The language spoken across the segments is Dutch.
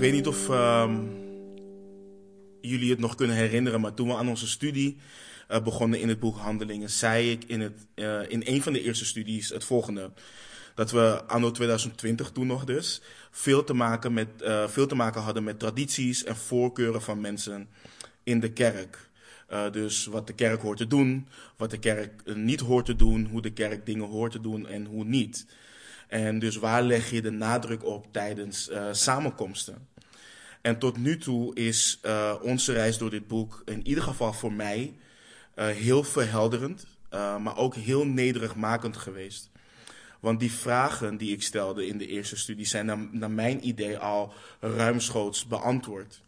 Ik weet niet of ehm, jullie het nog kunnen herinneren, maar toen we aan onze studie uh, begonnen in het boek Handelingen, zei ik in, het, uh, in een van de eerste studies het volgende. Dat we anno 2020 toen nog dus veel te maken, met, uh, veel te maken hadden met tradities en voorkeuren van mensen in de kerk. dus wat de kerk hoort te doen, wat de kerk niet hoort te doen, hoe de kerk dingen hoort te doen en hoe niet. En dus waar leg je de nadruk op tijdens samenkomsten? En tot nu toe is uh, onze reis door dit boek, in ieder geval voor mij, uh, heel verhelderend, maar ook heel nederigmakend geweest. Want die vragen die ik stelde in de eerste studie zijn naar, naar mijn idee al ruimschoots beantwoord.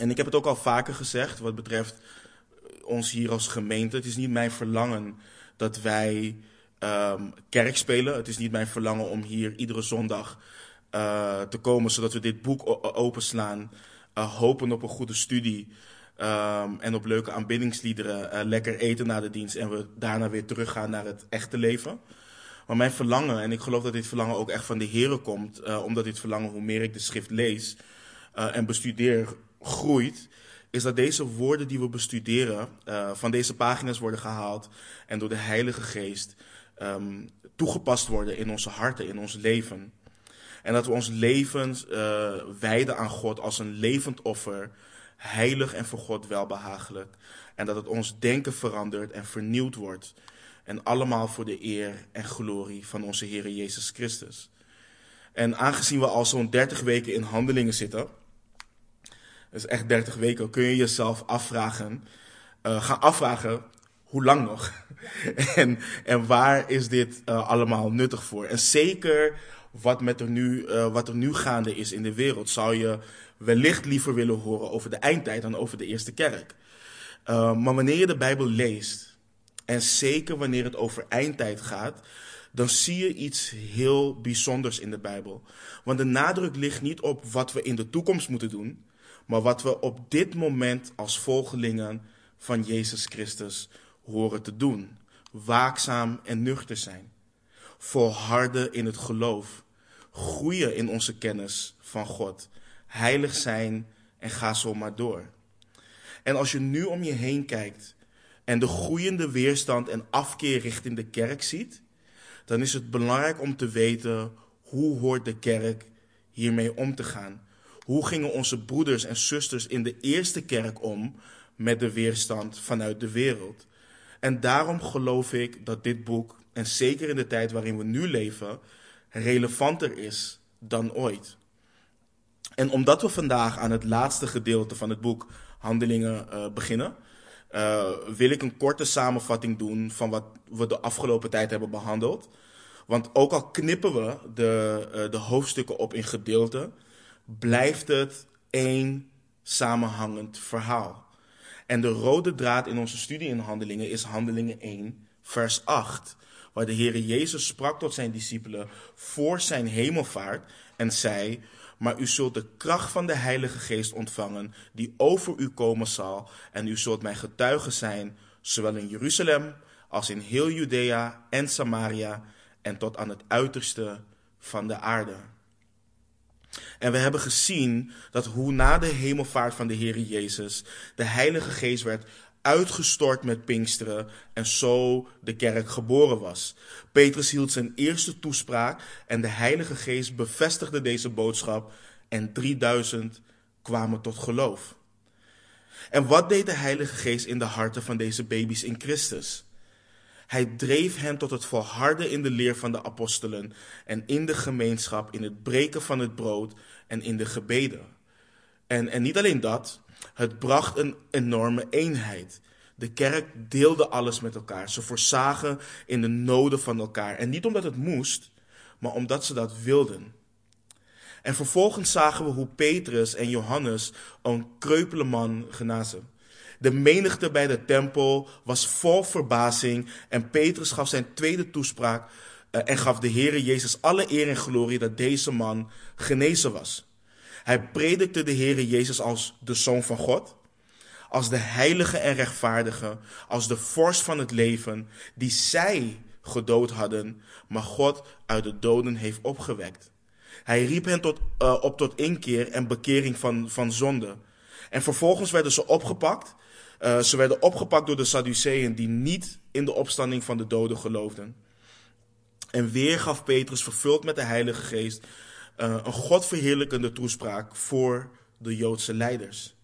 En ik heb het ook al vaker gezegd wat betreft ons hier als gemeente. Het is niet mijn verlangen dat wij um, kerk spelen. Het is niet mijn verlangen om hier iedere zondag uh, te komen, zodat we dit boek openslaan, uh, hopen op een goede studie um, en op leuke aanbiddingsliederen, uh, lekker eten na de dienst en we daarna weer teruggaan naar het echte leven. Maar mijn verlangen, en ik geloof dat dit verlangen ook echt van de Heeren komt, omdat dit verlangen, hoe meer ik de schrift lees en bestudeer, groeit, is dat deze woorden die we bestuderen van deze pagina's worden gehaald en door de Heilige Geest um, toegepast worden in onze harten, in ons leven. En dat we ons leven uh, wijden aan God als een levend offer, heilig en voor God welbehagelijk. En dat het ons denken verandert en vernieuwd wordt. En allemaal voor de eer en glorie van onze Heer Jezus Christus. En aangezien we al zo'n 30 weken in handelingen zitten, dus echt 30 weken, kun je jezelf afvragen, uh, gaan afvragen, hoe lang nog? en, en waar is dit uh, allemaal nuttig voor? En zeker wat, met er nu, uh, wat er nu gaande is in de wereld, zou je wellicht liever willen horen over de eindtijd dan over de eerste kerk. Uh, maar wanneer je de Bijbel leest, en zeker wanneer het over eindtijd gaat, dan zie je iets heel bijzonders in de Bijbel. Want de nadruk ligt niet op wat we in de toekomst moeten doen, maar wat we op dit moment als volgelingen van Jezus Christus horen te doen. Waakzaam en nuchter zijn. Volharden in het geloof. Groeien in onze kennis van God. Heilig zijn en ga zo maar door. En als je nu om je heen kijkt en de groeiende weerstand en afkeer richting de kerk ziet, dan is het belangrijk om te weten hoe hoort de kerk hiermee om te gaan. Hoe gingen onze broeders en zusters in de eerste kerk om met de weerstand vanuit de wereld? En daarom geloof ik dat dit boek, en zeker in de tijd waarin we nu leven, relevanter is dan ooit. En omdat we vandaag aan het laatste gedeelte van het boek Handelingen uh, beginnen, uh, wil ik een korte samenvatting doen van wat we de afgelopen tijd hebben behandeld. Want ook al knippen we de, uh, de hoofdstukken op in gedeelten, blijft het één samenhangend verhaal. En de rode draad in onze studie in Handelingen is Handelingen 1, vers 8. Waar de Heer Jezus sprak tot zijn discipelen voor zijn hemelvaart en zei: Maar u zult de kracht van de Heilige Geest ontvangen, die over u komen zal. En u zult mijn getuigen zijn, zowel in Jeruzalem als in heel Judea en Samaria en tot aan het uiterste van de aarde. En we hebben gezien dat hoe na de hemelvaart van de Heer Jezus de Heilige Geest werd uitgestort met Pinksteren en zo de kerk geboren was. Petrus hield zijn eerste toespraak en de Heilige Geest bevestigde deze boodschap en 3000 kwamen tot geloof. En wat deed de Heilige Geest in de harten van deze baby's in Christus? Hij dreef hen tot het volharden in de leer van de apostelen en in de gemeenschap, in het breken van het brood en in de gebeden. En, en niet alleen dat, het bracht een enorme eenheid. De kerk deelde alles met elkaar. Ze voorzagen in de noden van elkaar. En niet omdat het moest, maar omdat ze dat wilden. En vervolgens zagen we hoe Petrus en Johannes een kreupele man genazen. De menigte bij de tempel was vol verbazing en Petrus gaf zijn tweede toespraak uh, en gaf de Heere Jezus alle eer en glorie dat deze man genezen was. Hij predikte de Heere Jezus als de Zoon van God, als de heilige en rechtvaardige, als de vorst van het leven, die zij gedood hadden, maar God uit de doden heeft opgewekt. Hij riep hen tot, uh, op tot inkeer en bekering van, van zonde. En vervolgens werden ze opgepakt. Uh, ze werden opgepakt door de Sadduceeën die niet in de opstanding van de doden geloofden. En weer gaf Petrus, vervuld met de Heilige Geest, uh, een godverheerlijkende toespraak voor de Joodse leiders.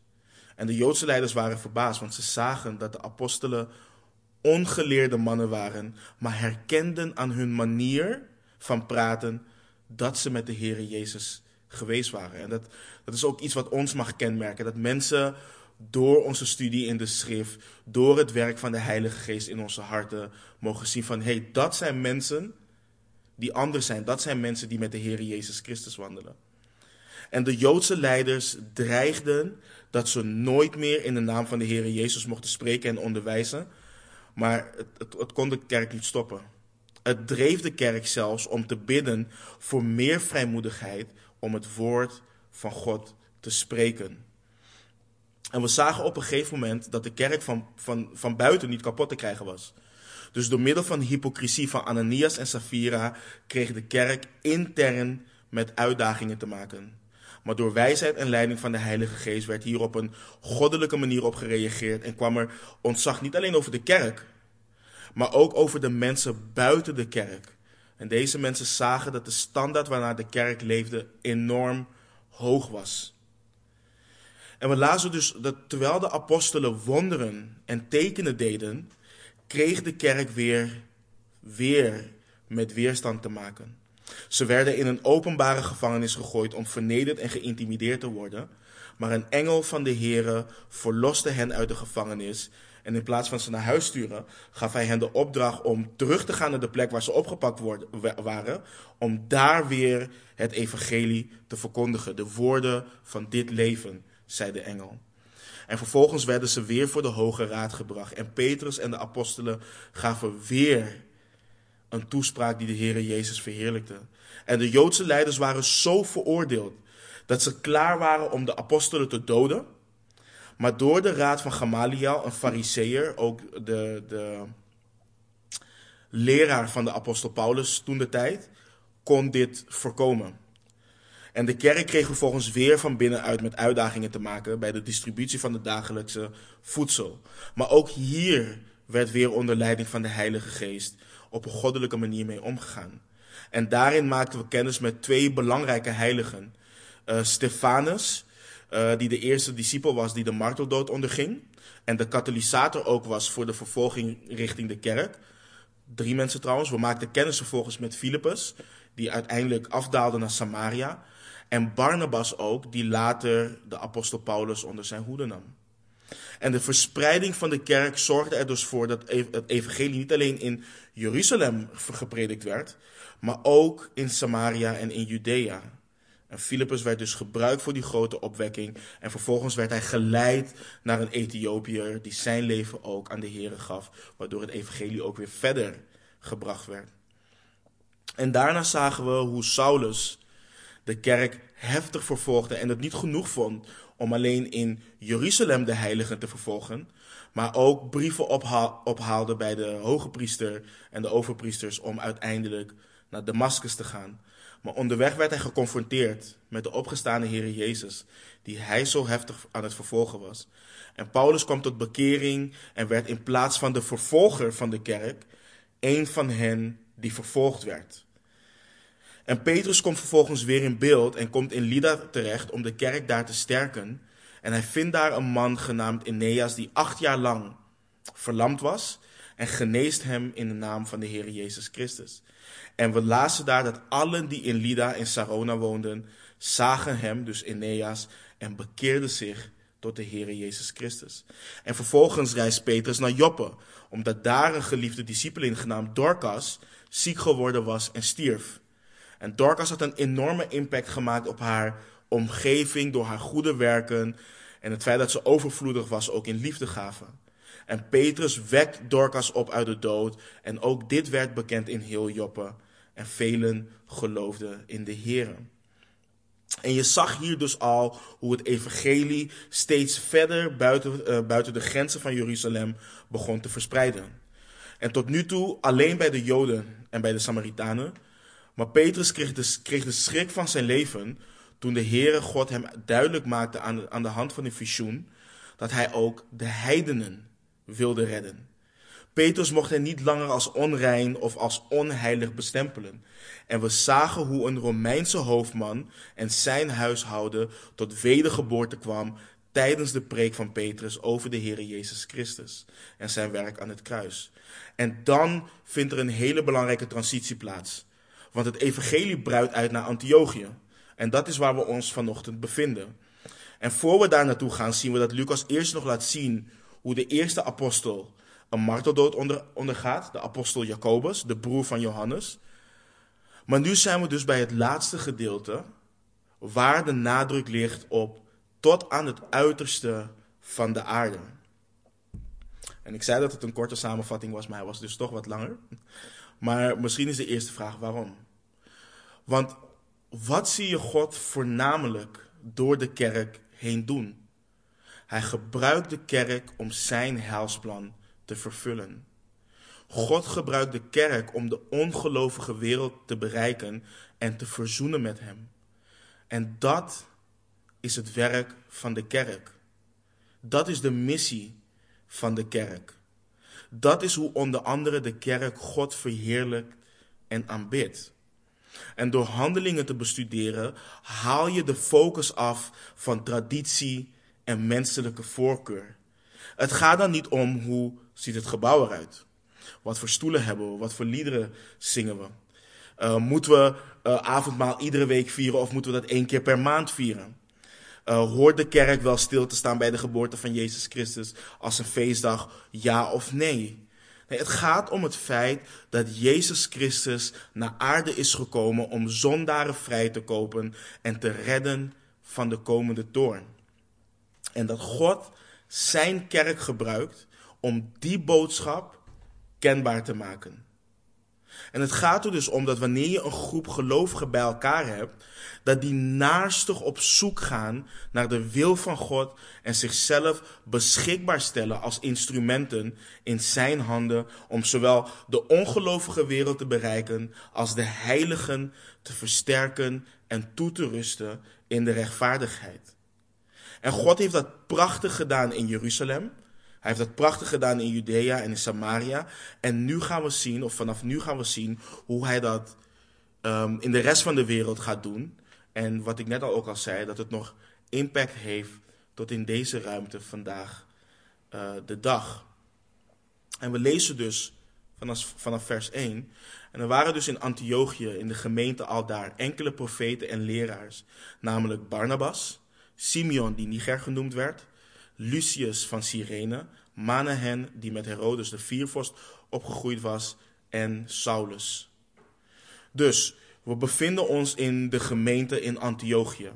En de Joodse leiders waren verbaasd, want ze zagen dat de apostelen ongeleerde mannen waren, maar herkenden aan hun manier van praten dat ze met de Heer Jezus geweest waren. En dat, dat is ook iets wat ons mag kenmerken. Dat mensen door onze studie in de schrift, door het werk van de Heilige Geest in onze harten, mogen zien van hé, hey, dat zijn mensen die anders zijn. Dat zijn mensen die met de Heer Jezus Christus wandelen. En de Joodse leiders dreigden dat ze nooit meer in de naam van de Heer Jezus mochten spreken en onderwijzen. Maar het, het, het kon de kerk niet stoppen. Het dreef de kerk zelfs om te bidden voor meer vrijmoedigheid om het woord van God te spreken. En we zagen op een gegeven moment dat de kerk van, van, van buiten niet kapot te krijgen was. Dus door middel van de hypocrisie van Ananias en Safira kreeg de kerk intern met uitdagingen te maken. Maar door wijsheid en leiding van de Heilige Geest werd hier op een goddelijke manier op gereageerd en kwam er ontzag niet alleen over de kerk, maar ook over de mensen buiten de kerk. En deze mensen zagen dat de standaard waarnaar de kerk leefde enorm hoog was. En we lazen dus dat terwijl de apostelen wonderen en tekenen deden, kreeg de kerk weer, weer met weerstand te maken. Ze werden in een openbare gevangenis gegooid om vernederd en geïntimideerd te worden. Maar een engel van de Heere verloste hen uit de gevangenis. En in plaats van ze naar huis sturen, gaf hij hen de opdracht om terug te gaan naar de plek waar ze opgepakt waren. Om daar weer het evangelie te verkondigen. De woorden van dit leven, zei de engel. En vervolgens werden ze weer voor de Hoge Raad gebracht. En Petrus en de apostelen gaven weer een toespraak die de Heer Jezus verheerlijkte. En de Joodse leiders waren zo veroordeeld dat ze klaar waren om de apostelen te doden. Maar door de raad van Gamaliel, een fariseer, ook de, de leraar van de apostel Paulus toen de tijd, kon dit voorkomen. En de kerk kreeg vervolgens weer van binnenuit met uitdagingen te maken bij de distributie van het dagelijkse voedsel. Maar ook hier werd weer onder leiding van de Heilige Geest op een goddelijke manier mee omgegaan. En daarin maakten we kennis met twee belangrijke heiligen. Uh, Stefanus, uh, die de eerste discipel was die de marteldood onderging. En de katalysator ook was voor de vervolging richting de kerk. Drie mensen trouwens. We maakten kennis vervolgens met Philippus, die uiteindelijk afdaalde naar Samaria. En Barnabas ook, die later de apostel Paulus onder zijn hoede nam. En de verspreiding van de kerk zorgde er dus voor dat het evangelie niet alleen in Jeruzalem gepredikt werd, maar ook in Samaria en in Judea. En Filippus werd dus gebruikt voor die grote opwekking. En vervolgens werd hij geleid naar een Ethiopiër die zijn leven ook aan de Here gaf, waardoor het evangelie ook weer verder gebracht werd. En daarna zagen we hoe Saulus de kerk heftig vervolgde en het niet genoeg vond om alleen in Jeruzalem de heiligen te vervolgen, maar ook brieven ophaalde bij de hoge priester en de overpriesters om uiteindelijk naar Damascus te gaan. Maar onderweg werd hij geconfronteerd met de opgestane Heer Jezus, die hij zo heftig aan het vervolgen was. En Paulus kwam tot bekering en werd in plaats van de vervolger van de kerk, een van hen die vervolgd werd. En Petrus komt vervolgens weer in beeld en komt in Lida terecht om de kerk daar te sterken. En hij vindt daar een man genaamd Eneas die acht jaar lang verlamd was en geneest hem in de naam van de Heer Jezus Christus. En we lazen daar dat allen die in Lida en Sarona woonden, zagen hem, dus Eneas, en bekeerden zich tot de Heer Jezus Christus. En vervolgens reist Petrus naar Joppe, omdat daar een geliefde discipelin genaamd Dorcas ziek geworden was en stierf. En Dorcas had een enorme impact gemaakt op haar omgeving door haar goede werken en het feit dat ze overvloedig was ook in liefdegaven. En Petrus wekt Dorcas op uit de dood en ook dit werd bekend in heel Joppe en velen geloofden in de Heer. En je zag hier dus al hoe het evangelie steeds verder buiten, uh, buiten de grenzen van Jeruzalem begon te verspreiden. En tot nu toe alleen bij de Joden en bij de Samaritanen, Maar Petrus kreeg de, kreeg de schrik van zijn leven toen de Heere God hem duidelijk maakte aan de, hand van een visioen dat hij ook de heidenen wilde redden. Petrus mocht hij niet langer als onrein of als onheilig bestempelen. En we zagen hoe een Romeinse hoofdman en zijn huishouden tot wedergeboorte kwam tijdens de preek van Petrus over de Heer Jezus Christus en zijn werk aan het kruis. En dan vindt er een hele belangrijke transitie plaats. Want het evangelie bruidt uit naar Antiochië. En dat is waar we ons vanochtend bevinden. En voor we daar naartoe gaan, zien we dat Lucas eerst nog laat zien hoe de eerste apostel een marteldood onder, ondergaat. De apostel Jacobus, de broer van Johannes. Maar nu zijn we dus bij het laatste gedeelte, waar de nadruk ligt op tot aan het uiterste van de aarde. En ik zei dat het een korte samenvatting was, maar hij was dus toch wat langer. Maar misschien is de eerste vraag waarom? Want wat zie je God voornamelijk door de kerk heen doen? Hij gebruikt de kerk om zijn heilsplan te vervullen. God gebruikt de kerk om de ongelovige wereld te bereiken en te verzoenen met hem. En dat is het werk van de kerk. Dat is de missie van de kerk. Dat is hoe onder andere de kerk God verheerlijkt en aanbidt. En door handelingen te bestuderen haal je de focus af van traditie en menselijke voorkeur. Het gaat dan niet om hoe ziet het gebouw eruit. Wat voor stoelen hebben we? Wat voor liederen zingen we? Uh, moeten we uh, avondmaal iedere week vieren of moeten we dat één keer per maand vieren? Uh, hoort de kerk wel stil te staan bij de geboorte van Jezus Christus als een feestdag, ja of nee? Het gaat om het feit dat Jezus Christus naar aarde is gekomen om zondaren vrij te kopen en te redden van de komende toorn. En dat God zijn kerk gebruikt om die boodschap kenbaar te maken. En het gaat er dus om dat wanneer je een groep gelovigen bij elkaar hebt, dat die naarstig op zoek gaan naar de wil van God en zichzelf beschikbaar stellen als instrumenten in zijn handen om zowel de ongelovige wereld te bereiken als de heiligen te versterken en toe te rusten in de rechtvaardigheid. En God heeft dat prachtig gedaan in Jeruzalem. Hij heeft dat prachtig gedaan in Judea en in Samaria. En nu gaan we zien, of vanaf nu gaan we zien, hoe hij dat um, in de rest van de wereld gaat doen. En wat ik net al ook al zei, dat het nog impact heeft tot in deze ruimte vandaag uh, de dag. En we lezen dus vanaf, vanaf vers 1. En er waren dus in Antiochië, in de gemeente al daar, enkele profeten en leraars. Namelijk Barnabas, Simeon, die Niger genoemd werd, Lucius van Cyrene, Manahen, die met Herodes de viervorst opgegroeid was, en Saulus. Dus we bevinden ons in de gemeente in Antiochië.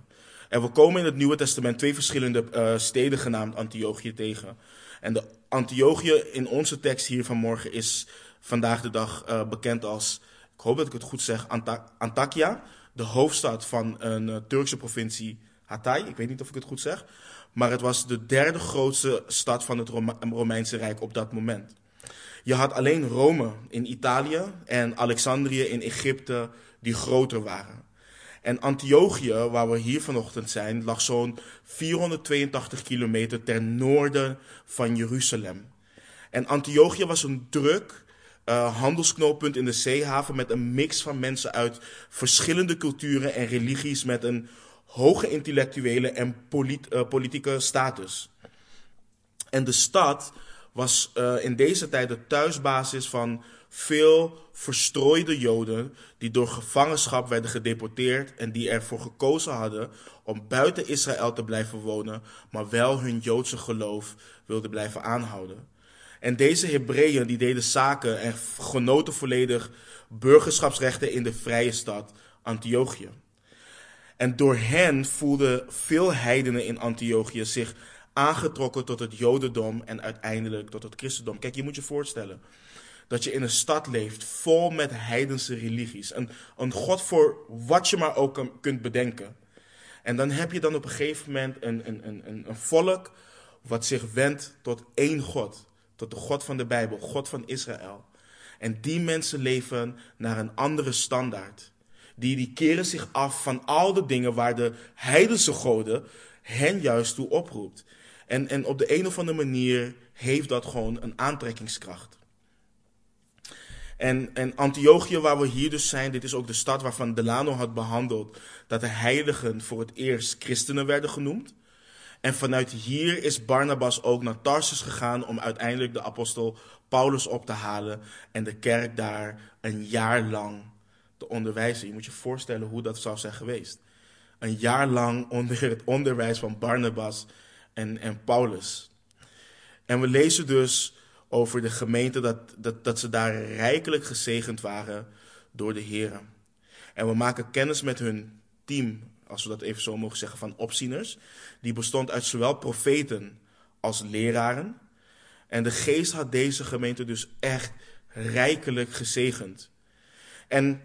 En we komen in het Nieuwe Testament twee verschillende uh, steden genaamd Antiochië tegen. En de Antiochië in onze tekst hier vanmorgen is vandaag de dag uh, bekend als, ik hoop dat ik het goed zeg, Anta Antakya, de hoofdstad van een uh, Turkse provincie Hatay. Ik weet niet of ik het goed zeg. Maar het was de derde grootste stad van het Romeinse Rijk op dat moment. Je had alleen Rome in Italië en Alexandrië in Egypte die groter waren. En Antiochië, waar we hier vanochtend zijn, lag zo'n 482 kilometer ten noorden van Jeruzalem. En Antiochië was een druk uh, handelsknooppunt in de zeehaven met een mix van mensen uit verschillende culturen en religies met een hoge intellectuele en uh, politieke status. En de stad was uh, in deze tijd de thuisbasis van veel verstrooide Joden die door gevangenschap werden gedeporteerd en die ervoor gekozen hadden om buiten Israël te blijven wonen, maar wel hun Joodse geloof wilden blijven aanhouden. En deze Hebreeën die deden zaken en genoten volledig burgerschapsrechten in de vrije stad Antiochië. En door hen voelden veel heidenen in Antiochië zich aangetrokken tot het Jodendom en uiteindelijk tot het christendom. Kijk, je moet je voorstellen dat je in een stad leeft vol met heidense religies. Een, een God voor wat je maar ook kunt bedenken. En dan heb je dan op een gegeven moment een, een, een, een volk wat zich wendt tot één God. Tot de God van de Bijbel, God van Israël. En die mensen leven naar een andere standaard. Die, die keren zich af van al de dingen waar de heidense goden hen juist toe oproept. En, en op de een of andere manier heeft dat gewoon een aantrekkingskracht. En, en Antiochië, waar we hier dus zijn, dit is ook de stad waarvan Delano had behandeld dat de heiligen voor het eerst christenen werden genoemd. En vanuit hier is Barnabas ook naar Tarsus gegaan om uiteindelijk de apostel Paulus op te halen en de kerk daar een jaar lang te onderwijzen. Je moet je voorstellen hoe dat zou zijn geweest. Een jaar lang onder het onderwijs van Barnabas en, en Paulus. En we lezen dus over de gemeente dat, dat, dat ze daar rijkelijk gezegend waren door de Heer. En we maken kennis met hun team, als we dat even zo mogen zeggen, van opzieners. Die bestond uit zowel profeten als leraren. En de geest had deze gemeente dus echt rijkelijk gezegend. En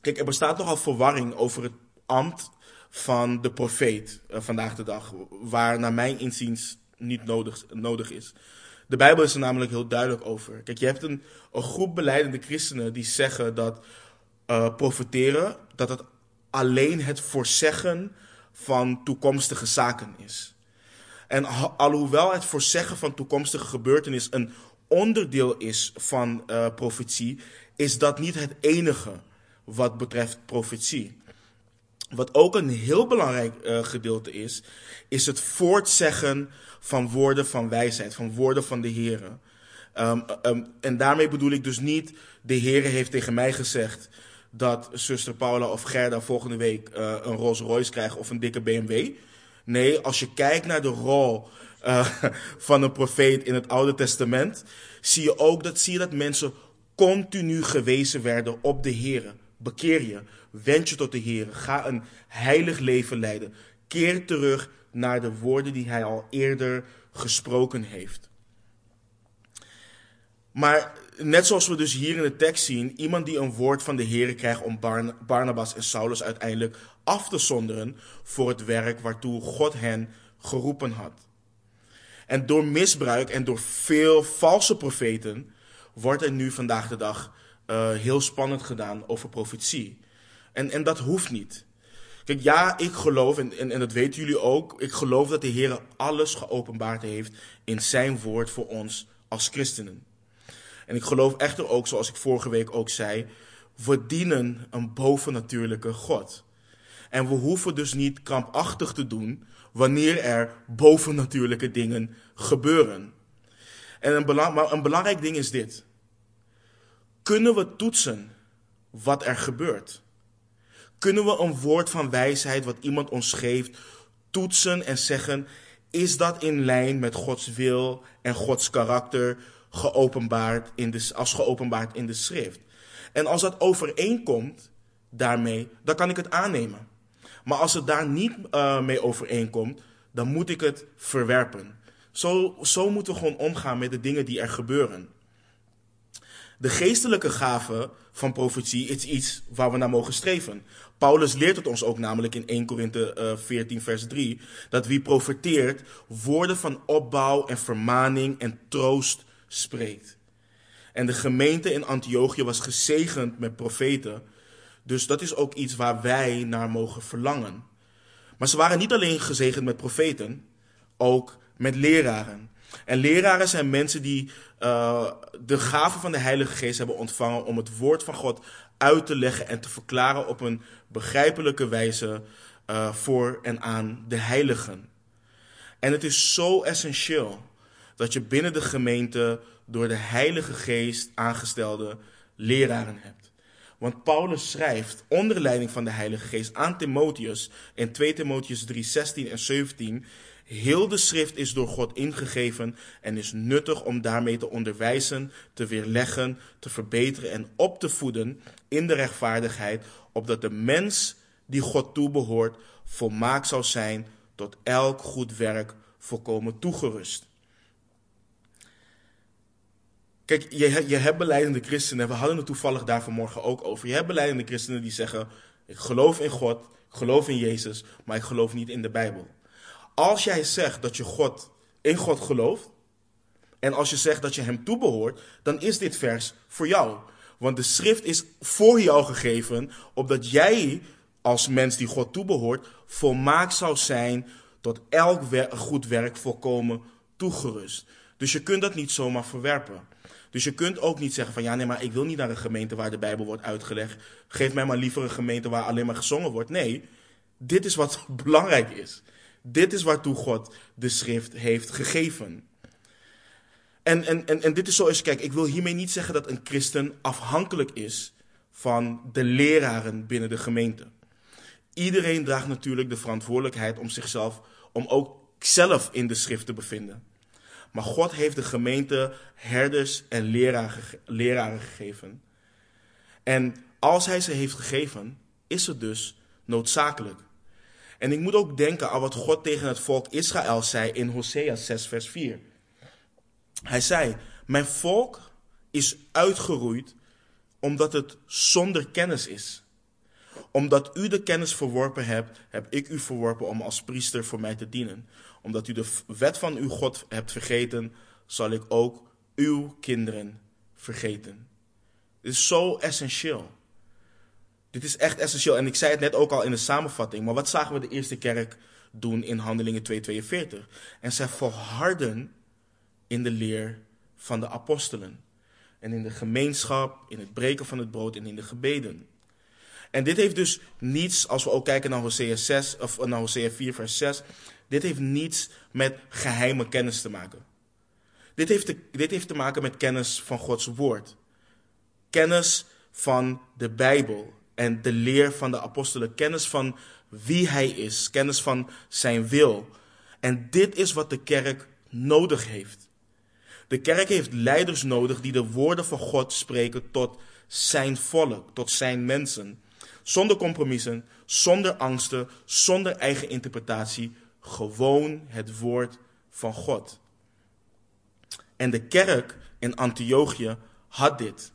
kijk, er bestaat nogal verwarring over het ambt van de profeet uh, vandaag de dag, waar naar mijn inziens niet nodig, nodig is. De Bijbel is er namelijk heel duidelijk over. Kijk, je hebt een, groep beleidende christenen die zeggen dat uh, profeteren, dat het alleen het voorzeggen van toekomstige zaken is. En alhoewel het voorzeggen van toekomstige gebeurtenissen een onderdeel is van uh, profetie, is dat niet het enige wat betreft profetie. Wat ook een heel belangrijk uh, gedeelte is, is het voortzeggen van woorden van wijsheid, van woorden van de Heer. Um, um, en daarmee bedoel ik dus niet, de Heer heeft tegen mij gezegd dat zuster Paula of Gerda volgende week uh, een Rolls Royce krijgen of een dikke BMW. Nee, als je kijkt naar de rol uh, van een profeet in het Oude Testament, zie je ook dat, zie mensen continu gewezen werden op de Heer. Bekeer je, wend je tot de Heer, ga een heilig leven leiden. Keer terug naar de woorden die hij al eerder gesproken heeft. Maar net zoals we dus hier in de tekst zien, iemand die een woord van de Heer krijgt om Barnabas en Saulus uiteindelijk af te zonderen voor het werk waartoe God hen geroepen had. En door misbruik en door veel valse profeten wordt er nu vandaag de dag uh, heel spannend gedaan over profetie. En, en dat hoeft niet. Kijk, ja, ik geloof, en, en, en dat weten jullie ook, ik geloof dat de Heer alles geopenbaard heeft in zijn woord voor ons als christenen. En ik geloof echter ook, zoals ik vorige week ook zei, we dienen een bovennatuurlijke God. En we hoeven dus niet krampachtig te doen wanneer er bovennatuurlijke dingen gebeuren. En een, belang, maar een belangrijk ding is dit. Kunnen we toetsen wat er gebeurt? Kunnen we een woord van wijsheid wat iemand ons geeft toetsen en zeggen: is dat in lijn met Gods wil en Gods karakter geopenbaard in de, als geopenbaard in de schrift? En als dat overeenkomt daarmee, dan kan ik het aannemen. Maar als het daar niet uh, mee overeenkomt, dan moet ik het verwerpen. Zo, zo moeten we gewoon omgaan met de dingen die er gebeuren. De geestelijke gave van profetie is iets waar we naar mogen streven. Paulus leert het ons ook namelijk in 1 Korinthe 14 eh, vers 3, dat wie profeteert woorden van opbouw en vermaning en troost spreekt. En de gemeente in Antiochië was gezegend met profeten, dus dat is ook iets waar wij naar mogen verlangen. Maar ze waren niet alleen gezegend met profeten, ook met leraren. En leraren zijn mensen die uh, de gave van de Heilige Geest hebben ontvangen om het woord van God uit te leggen en te verklaren op een begrijpelijke wijze uh, voor en aan de heiligen. En het is zo essentieel dat je binnen de gemeente door de Heilige Geest aangestelde leraren hebt. Want Paulus schrijft onder leiding van de Heilige Geest aan Timotheus in 2 Timotheus 3, 16 en 17 Heel de schrift is door God ingegeven en is nuttig om daarmee te onderwijzen, te weerleggen, te verbeteren en op te voeden in de rechtvaardigheid, opdat de mens die God toebehoort volmaakt zal zijn tot elk goed werk volkomen toegerust. Kijk, je, je hebt beleidende christenen, we hadden het toevallig daar vanmorgen ook over. Je hebt beleidende christenen die zeggen, ik geloof in God, ik geloof in Jezus, maar ik geloof niet in de Bijbel. Als jij zegt dat je God, in God gelooft, en als je zegt dat je Hem toebehoort, dan is dit vers voor jou. Want de schrift is voor jou gegeven, opdat jij als mens die God toebehoort, volmaakt zou zijn tot elk goed werk volkomen toegerust. Dus je kunt dat niet zomaar verwerpen. Dus je kunt ook niet zeggen van ja, nee, maar ik wil niet naar een gemeente waar de Bijbel wordt uitgelegd. Geef mij maar liever een gemeente waar alleen maar gezongen wordt. Nee, dit is wat belangrijk is. Dit is waartoe God de schrift heeft gegeven. En, en, en, en dit is zoals, kijk, ik wil hiermee niet zeggen dat een christen afhankelijk is van de leraren binnen de gemeente. Iedereen draagt natuurlijk de verantwoordelijkheid om zichzelf, om ook zelf in de schrift te bevinden. Maar God heeft de gemeente herders en leraren gegeven. En als hij ze heeft gegeven, is het dus noodzakelijk. En ik moet ook denken aan wat God tegen het volk Israël zei in Hosea 6, vers 4. Hij zei: Mijn volk is uitgeroeid omdat het zonder kennis is. Omdat u de kennis verworpen hebt, heb ik u verworpen om als priester voor mij te dienen. Omdat u de wet van uw God hebt vergeten, zal ik ook uw kinderen vergeten. Dit is zo essentieel. Dit is echt essentieel. En ik zei het net ook al in de samenvatting. Maar wat zagen we de eerste kerk doen in Handelingen 2:42? En zij volharden in de leer van de apostelen. En in de gemeenschap, in het breken van het brood en in de gebeden. En dit heeft dus niets, als we ook kijken naar Hosea, 6, of naar Hosea 4, vers 6, dit heeft niets met geheime kennis te maken. Dit heeft dit heeft te maken met kennis van Gods woord. Kennis van de Bijbel en de leer van de apostelen. Kennis van wie hij is, kennis van zijn wil. En dit is wat de kerk nodig heeft. De kerk heeft leiders nodig die de woorden van God spreken tot zijn volk, tot zijn mensen. Zonder compromissen, zonder angsten, zonder eigen interpretatie. Gewoon het woord van God. En de kerk in Antiochië had dit.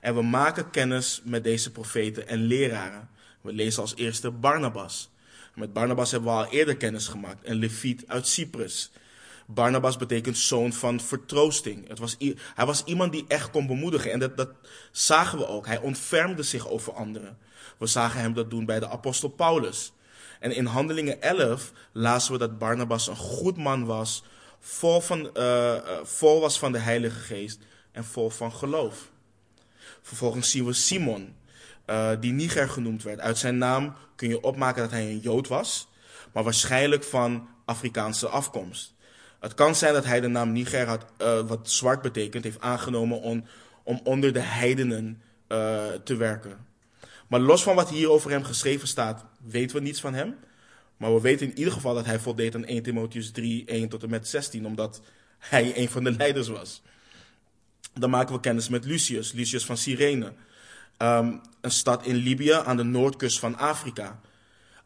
En we maken kennis met deze profeten en leraren. We lezen als eerste Barnabas. Met Barnabas hebben we al eerder kennis gemaakt. Een leviet uit Cyprus. Barnabas betekent zoon van vertroosting. Het was, hij was iemand die echt kon bemoedigen. En dat, dat zagen we ook. Hij ontfermde zich over anderen. We zagen hem dat doen bij de apostel Paulus. En in Handelingen 11 lazen we dat Barnabas een goed man was, vol, van, uh, vol was van de Heilige Geest en vol van geloof. Vervolgens zien we Simon, uh, die Niger genoemd werd. Uit zijn naam kun je opmaken dat hij een Jood was, maar waarschijnlijk van Afrikaanse afkomst. Het kan zijn dat hij de naam Niger, had, uh, wat zwart betekent, heeft aangenomen om, onder de heidenen uh, te werken. Maar los van wat hier over hem geschreven staat, weten we niets van hem. Maar we weten in ieder geval dat hij voldeed aan 1 Timotheus 3, 1 tot en met 16, omdat hij een van de leiders was. Dan maken we kennis met Lucius, Lucius van Cyrene. Um, een stad in Libië aan de noordkust van Afrika.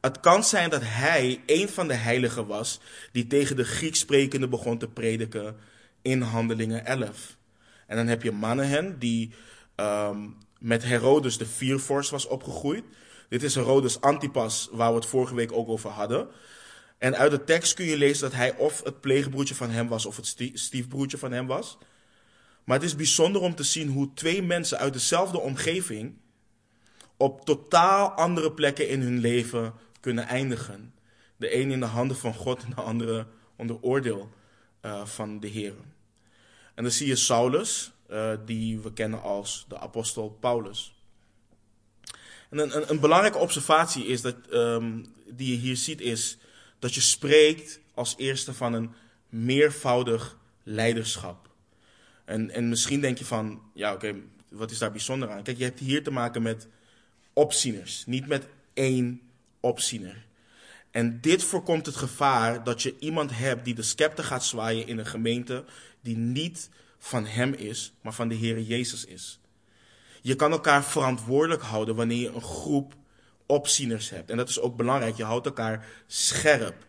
Het kan zijn dat hij een van de heiligen was die tegen de Grieks sprekende begon te prediken in Handelingen 11. En dan heb je Manahen die um, met Herodes de Viervorst was opgegroeid. Dit is Herodes Antipas, waar we het vorige week ook over hadden. En uit de tekst kun je lezen dat hij of het pleegbroertje van hem was of het stiefbroertje van hem was. Maar het is bijzonder om te zien hoe twee mensen uit dezelfde omgeving op totaal andere plekken in hun leven kunnen eindigen. De een in de handen van God en de andere onder oordeel uh, van de Heer. En dan zie je Saulus, uh, die we kennen als de apostel Paulus. En een, een, een belangrijke observatie is dat, um, die je hier ziet is dat je spreekt als eerste van een meervoudig leiderschap. En, en misschien denk je van, ja oké, wat is daar bijzonder aan? Kijk, je hebt hier te maken met opzieners, niet met één opziener. En dit voorkomt het gevaar dat je iemand hebt die de scepter gaat zwaaien in een gemeente die niet van hem is, maar van de Heer Jezus is. Je kan elkaar verantwoordelijk houden wanneer je een groep opzieners hebt. En dat is ook belangrijk. Je houdt elkaar scherp.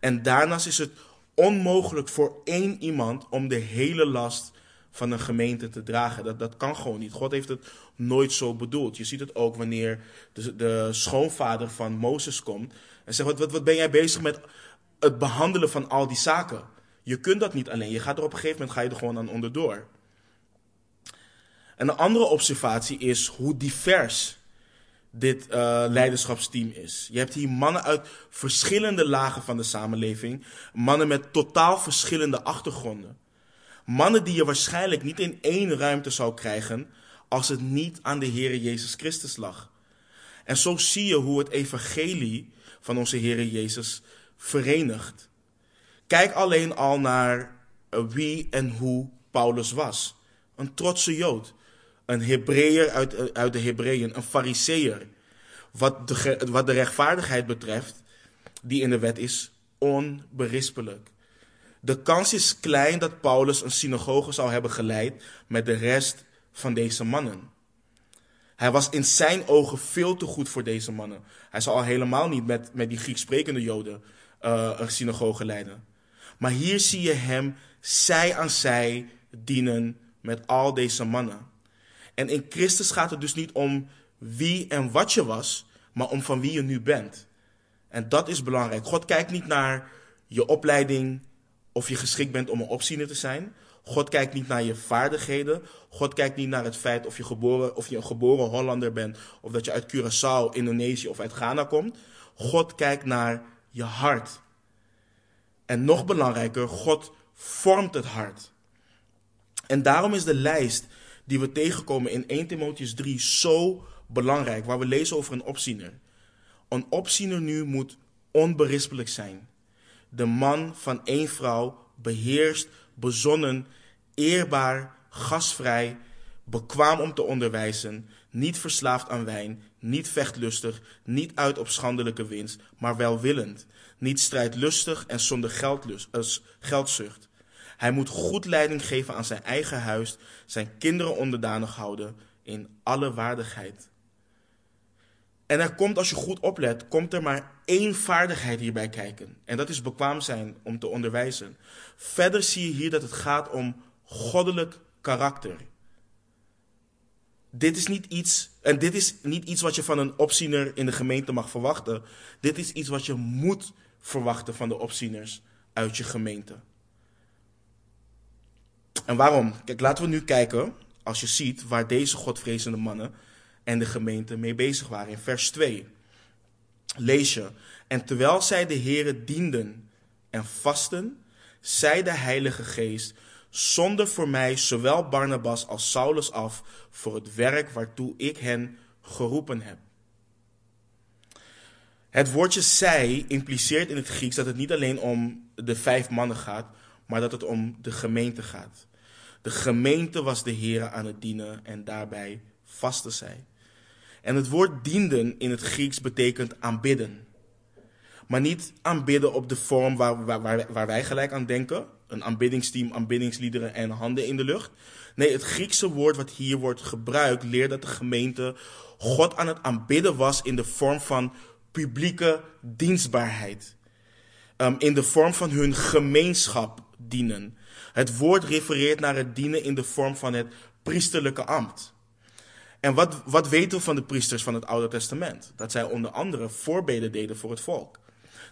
En daarnaast is het onmogelijk voor één iemand om de hele last van een gemeente te dragen. Dat, dat kan gewoon niet. God heeft het nooit zo bedoeld. Je ziet het ook wanneer de, de schoonvader van Mozes komt en zegt: wat, wat, wat ben jij bezig met het behandelen van al die zaken? Je kunt dat niet alleen. Je gaat er op een gegeven moment ga je er gewoon aan onderdoor. En een andere observatie is hoe divers dit uh, leiderschapsteam is. Je hebt hier mannen uit verschillende lagen van de samenleving, mannen met totaal verschillende achtergronden. Mannen die je waarschijnlijk niet in één ruimte zou krijgen als het niet aan de Heer Jezus Christus lag. En zo zie je hoe het evangelie van onze Heer Jezus verenigt. Kijk alleen al naar wie en hoe Paulus was. Een trotse Jood. Een Hebreeër uit, uit de Hebreeën. Een Fariseer. Wat wat de rechtvaardigheid betreft, die in de wet is, onberispelijk. De kans is klein dat Paulus een synagoge zou hebben geleid met de rest van deze mannen. Hij was in zijn ogen veel te goed voor deze mannen. Hij zou al helemaal niet met, met die Grieks sprekende Joden uh, een synagoge leiden. Maar hier zie je hem zij aan zij dienen met al deze mannen. En in Christus gaat het dus niet om wie en wat je was, maar om van wie je nu bent. En dat is belangrijk. God kijkt niet naar je opleiding of je geschikt bent om een opziener te zijn. God kijkt niet naar je vaardigheden. God kijkt niet naar het feit of je, geboren, of je een geboren Hollander bent. Of dat je uit Curaçao, Indonesië of uit Ghana komt. God kijkt naar je hart. En nog belangrijker, God vormt het hart. En daarom is de lijst die we tegenkomen in 1 Timotheus 3 zo belangrijk. Waar we lezen over een opziener. Een opziener nu moet onberispelijk zijn. De man van één vrouw beheerst bezonnen, eerbaar, gasvrij, bekwaam om te onderwijzen, niet verslaafd aan wijn, niet vechtlustig, niet uit op schandelijke winst, maar welwillend, niet strijdlustig en zonder geldlust, uh, geldzucht. Hij moet goed leiding geven aan zijn eigen huis, zijn kinderen onderdanig houden in alle waardigheid. En er komt, als je goed oplet, komt er maar één vaardigheid hierbij kijken. En dat is bekwaam zijn om te onderwijzen. Verder zie je hier dat het gaat om goddelijk karakter. Dit is niet iets, en dit is niet iets wat je van een opziener in de gemeente mag verwachten. Dit is iets wat je moet verwachten van de opzieners uit je gemeente. En waarom? Kijk, laten we nu kijken, als je ziet waar deze godvrezende mannen en de gemeente mee bezig waren. In vers 2 lees je, en terwijl zij de Here dienden en vasten, zei de Heilige Geest, zonder voor mij zowel Barnabas als Saulus af voor het werk waartoe ik hen geroepen heb. Het woordje zij impliceert in het Grieks dat het niet alleen om de vijf mannen gaat, maar dat het om de gemeente gaat. De gemeente was de Heer aan het dienen en daarbij vasten zij. En het woord dienden in het Grieks betekent aanbidden. Maar niet aanbidden op de vorm waar, waar, waar wij gelijk aan denken. Een aanbiddingsteam, aanbiddingsliederen en handen in de lucht. Nee, het Griekse woord wat hier wordt gebruikt leert dat de gemeente God aan het aanbidden was in de vorm van publieke dienstbaarheid. Um, in de vorm van hun gemeenschap dienen. Het woord refereert naar het dienen in de vorm van het priesterlijke ambt. En wat, wat weten we van de priesters van het Oude Testament? Dat zij onder andere voorbeden deden voor het volk.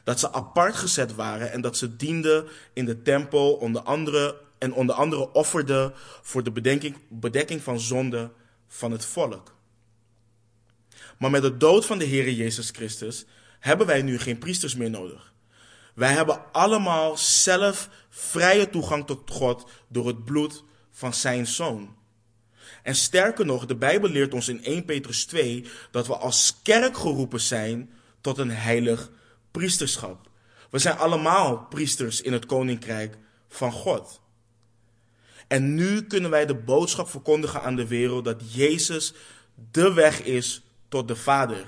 Dat ze apart gezet waren en dat ze dienden in de tempel, onder andere, en onder andere offerden voor de bedekking, van zonde van het volk. Maar met de dood van de Heer Jezus Christus hebben wij nu geen priesters meer nodig. Wij hebben allemaal zelf vrije toegang tot God door het bloed van zijn zoon. En sterker nog, de Bijbel leert ons in 1 Petrus 2 dat we als kerk geroepen zijn tot een heilig priesterschap. We zijn allemaal priesters in het koninkrijk van God. En nu kunnen wij de boodschap verkondigen aan de wereld dat Jezus de weg is tot de Vader.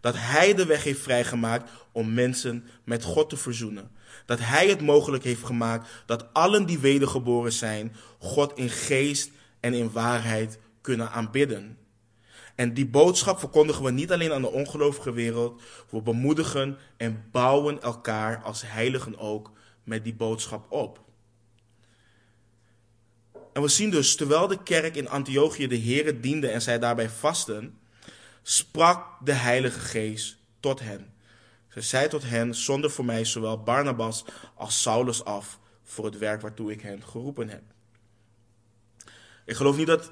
Dat Hij de weg heeft vrijgemaakt om mensen met God te verzoenen. Dat Hij het mogelijk heeft gemaakt dat allen die wedergeboren zijn, God in geest en in waarheid kunnen aanbidden. En die boodschap verkondigen we niet alleen aan de ongelovige wereld, we bemoedigen en bouwen elkaar als heiligen ook met die boodschap op. En we zien dus, terwijl de kerk in Antiochië de Here diende en zij daarbij vasten, sprak de Heilige Geest tot hen. Ze zei tot hen, zonder voor mij zowel Barnabas als Saulus af voor het werk waartoe ik hen geroepen heb. Ik geloof niet dat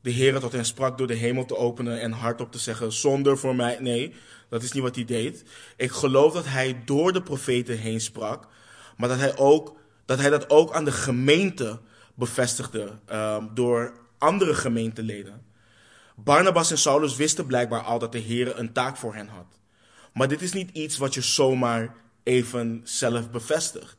de Heer tot hen sprak door de hemel te openen en hardop te zeggen: zonder voor mij. Nee, dat is niet wat hij deed. Ik geloof dat hij door de profeten heen sprak, maar dat hij, ook, dat, hij dat ook aan de gemeente bevestigde um, door andere gemeenteleden. Barnabas en Saulus wisten blijkbaar al dat de Heer een taak voor hen had. Maar dit is niet iets wat je zomaar even zelf bevestigt.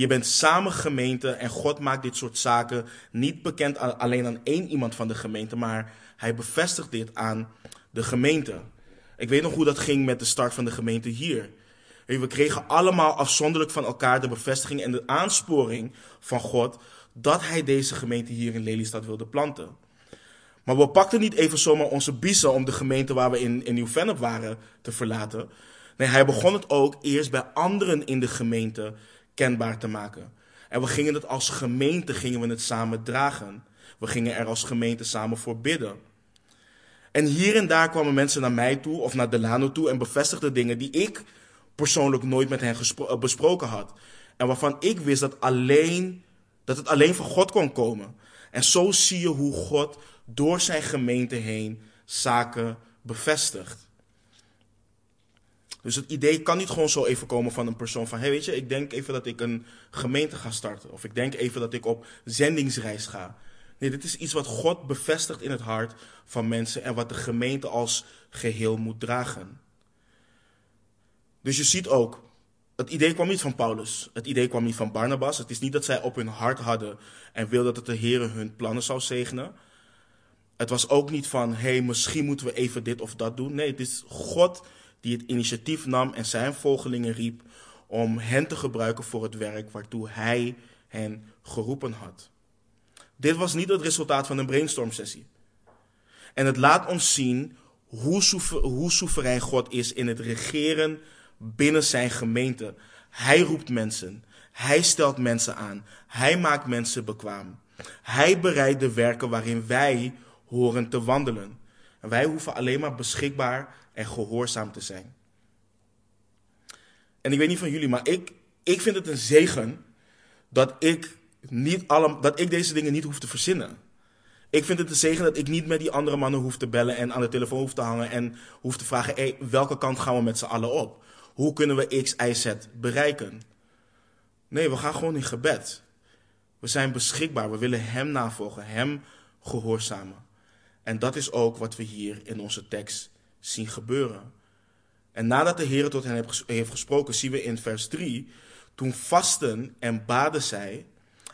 Je bent samen gemeente en God maakt dit soort zaken niet bekend alleen aan één iemand van de gemeente, maar hij bevestigt dit aan de gemeente. Ik weet nog hoe dat ging met de start van de gemeente hier. We kregen allemaal afzonderlijk van elkaar de bevestiging en de aansporing van God dat hij deze gemeente hier in Lelystad wilde planten. Maar we pakten niet even zomaar onze biezen om de gemeente waar we in, in Nieuw-Vennep waren te verlaten. Nee, hij begon het ook eerst bij anderen in de gemeente kenbaar te maken. En we gingen het als gemeente gingen we het samen dragen. We gingen er als gemeente samen voor bidden. En hier en daar kwamen mensen naar mij toe of naar Delano toe en bevestigden dingen die ik persoonlijk nooit met hen eh, besproken had. En waarvan ik wist dat, alleen, dat het alleen van God kon komen. En zo zie je hoe God door zijn gemeente heen zaken bevestigt. Dus het idee kan niet gewoon zo even komen van een persoon van, hey weet je, ik denk even dat ik een gemeente ga starten. Of ik denk even dat ik op zendingsreis ga. Nee, dit is iets wat God bevestigt in het hart van mensen en wat de gemeente als geheel moet dragen. Dus je ziet ook, het idee kwam niet van Paulus. Het idee kwam niet van Barnabas. Het is niet dat zij op hun hart hadden en wilden dat de Heer hun plannen zou zegenen. Het was ook niet van, hé, hey, misschien moeten we even dit of dat doen. Nee, het is God die het initiatief nam en zijn volgelingen riep om hen te gebruiken voor het werk waartoe hij hen geroepen had. Dit was niet het resultaat van een brainstorm-sessie. En het laat ons zien hoe, hoe soeverein God is in het regeren binnen zijn gemeente. Hij roept mensen. Hij stelt mensen aan. Hij maakt mensen bekwaam. Hij bereidt de werken waarin wij horen te wandelen. En wij hoeven alleen maar beschikbaar en gehoorzaam te zijn. En ik weet niet van jullie, maar ik, ik vind het een zegen dat ik, niet alle, dat ik deze dingen niet hoef te verzinnen. Ik vind het een zegen dat ik niet met die andere mannen hoef te bellen en aan de telefoon hoef te hangen en hoef te vragen: hey, welke kant gaan we met z'n allen op? Hoe kunnen we X, Y, Z bereiken? Nee, we gaan gewoon in gebed. We zijn beschikbaar. We willen Hem navolgen, Hem gehoorzamen. En dat is ook wat we hier in onze tekst zien gebeuren. En nadat de Heer tot hen heeft gesproken, zien we in vers 3, toen vasten en baden zij,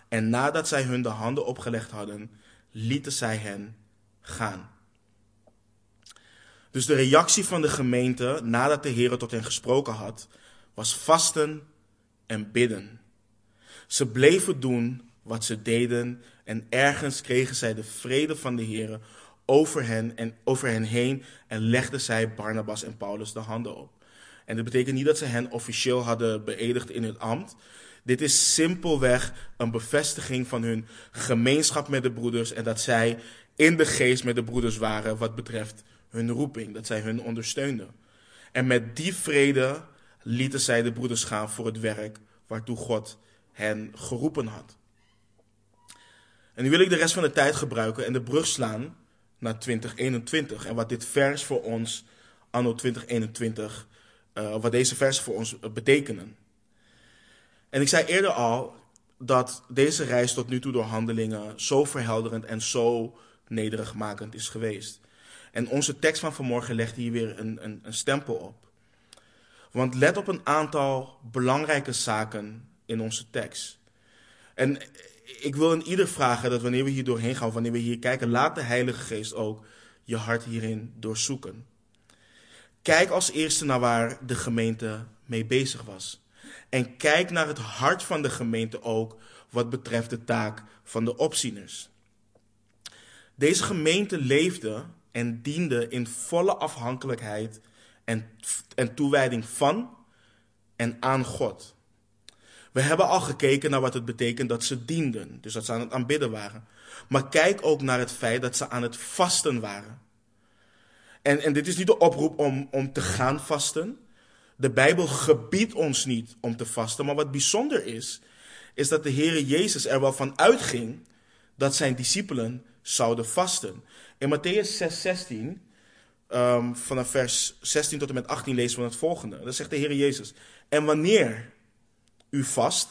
en nadat zij hun de handen opgelegd hadden, lieten zij hen gaan. Dus de reactie van de gemeente nadat de Heer tot hen gesproken had, was vasten en bidden. Ze bleven doen wat ze deden en ergens kregen zij de vrede van de Heer over hen, en over hen heen en legden zij Barnabas en Paulus de handen op. En dat betekent niet dat ze hen officieel hadden beëdigd in hun ambt. Dit is simpelweg een bevestiging van hun gemeenschap met de broeders en dat zij in de geest met de broeders waren wat betreft hun roeping, dat zij hun ondersteunden. En met die vrede lieten zij de broeders gaan voor het werk waartoe God hen geroepen had. En nu wil ik de rest van de tijd gebruiken en de brug slaan naar 2021. En wat dit vers voor ons, anno 2021, uh, eh, wat deze versen voor ons betekenen. En ik zei eerder al dat deze reis tot nu toe door handelingen zo verhelderend en zo nederigmakend is geweest. En onze tekst van vanmorgen legt hier weer een, een, een stempel op. Want let op een aantal belangrijke zaken in onze tekst. En ik wil in ieder vragen dat wanneer we hier doorheen gaan, wanneer we hier kijken, laat de Heilige Geest ook je hart hierin doorzoeken. Kijk als eerste naar waar de gemeente mee bezig was. En kijk naar het hart van de gemeente ook wat betreft de taak van de opzieners. Deze gemeente leefde en diende in volle afhankelijkheid en, en toewijding van en aan God. We hebben al gekeken naar wat het betekent dat ze dienden, dus dat ze aan het aanbidden waren. Maar kijk ook naar het feit dat ze aan het vasten waren. En, en dit is niet de oproep om, om te gaan vasten. De Bijbel gebiedt ons niet om te vasten. Maar wat bijzonder is, is dat de Heer Jezus er wel van uitging dat zijn discipelen zouden vasten. In Matthäus 6, 16, ehm, vanaf vers 16 tot en met 18 lezen we het volgende. Dan zegt de Heer Jezus, en wanneer u vast,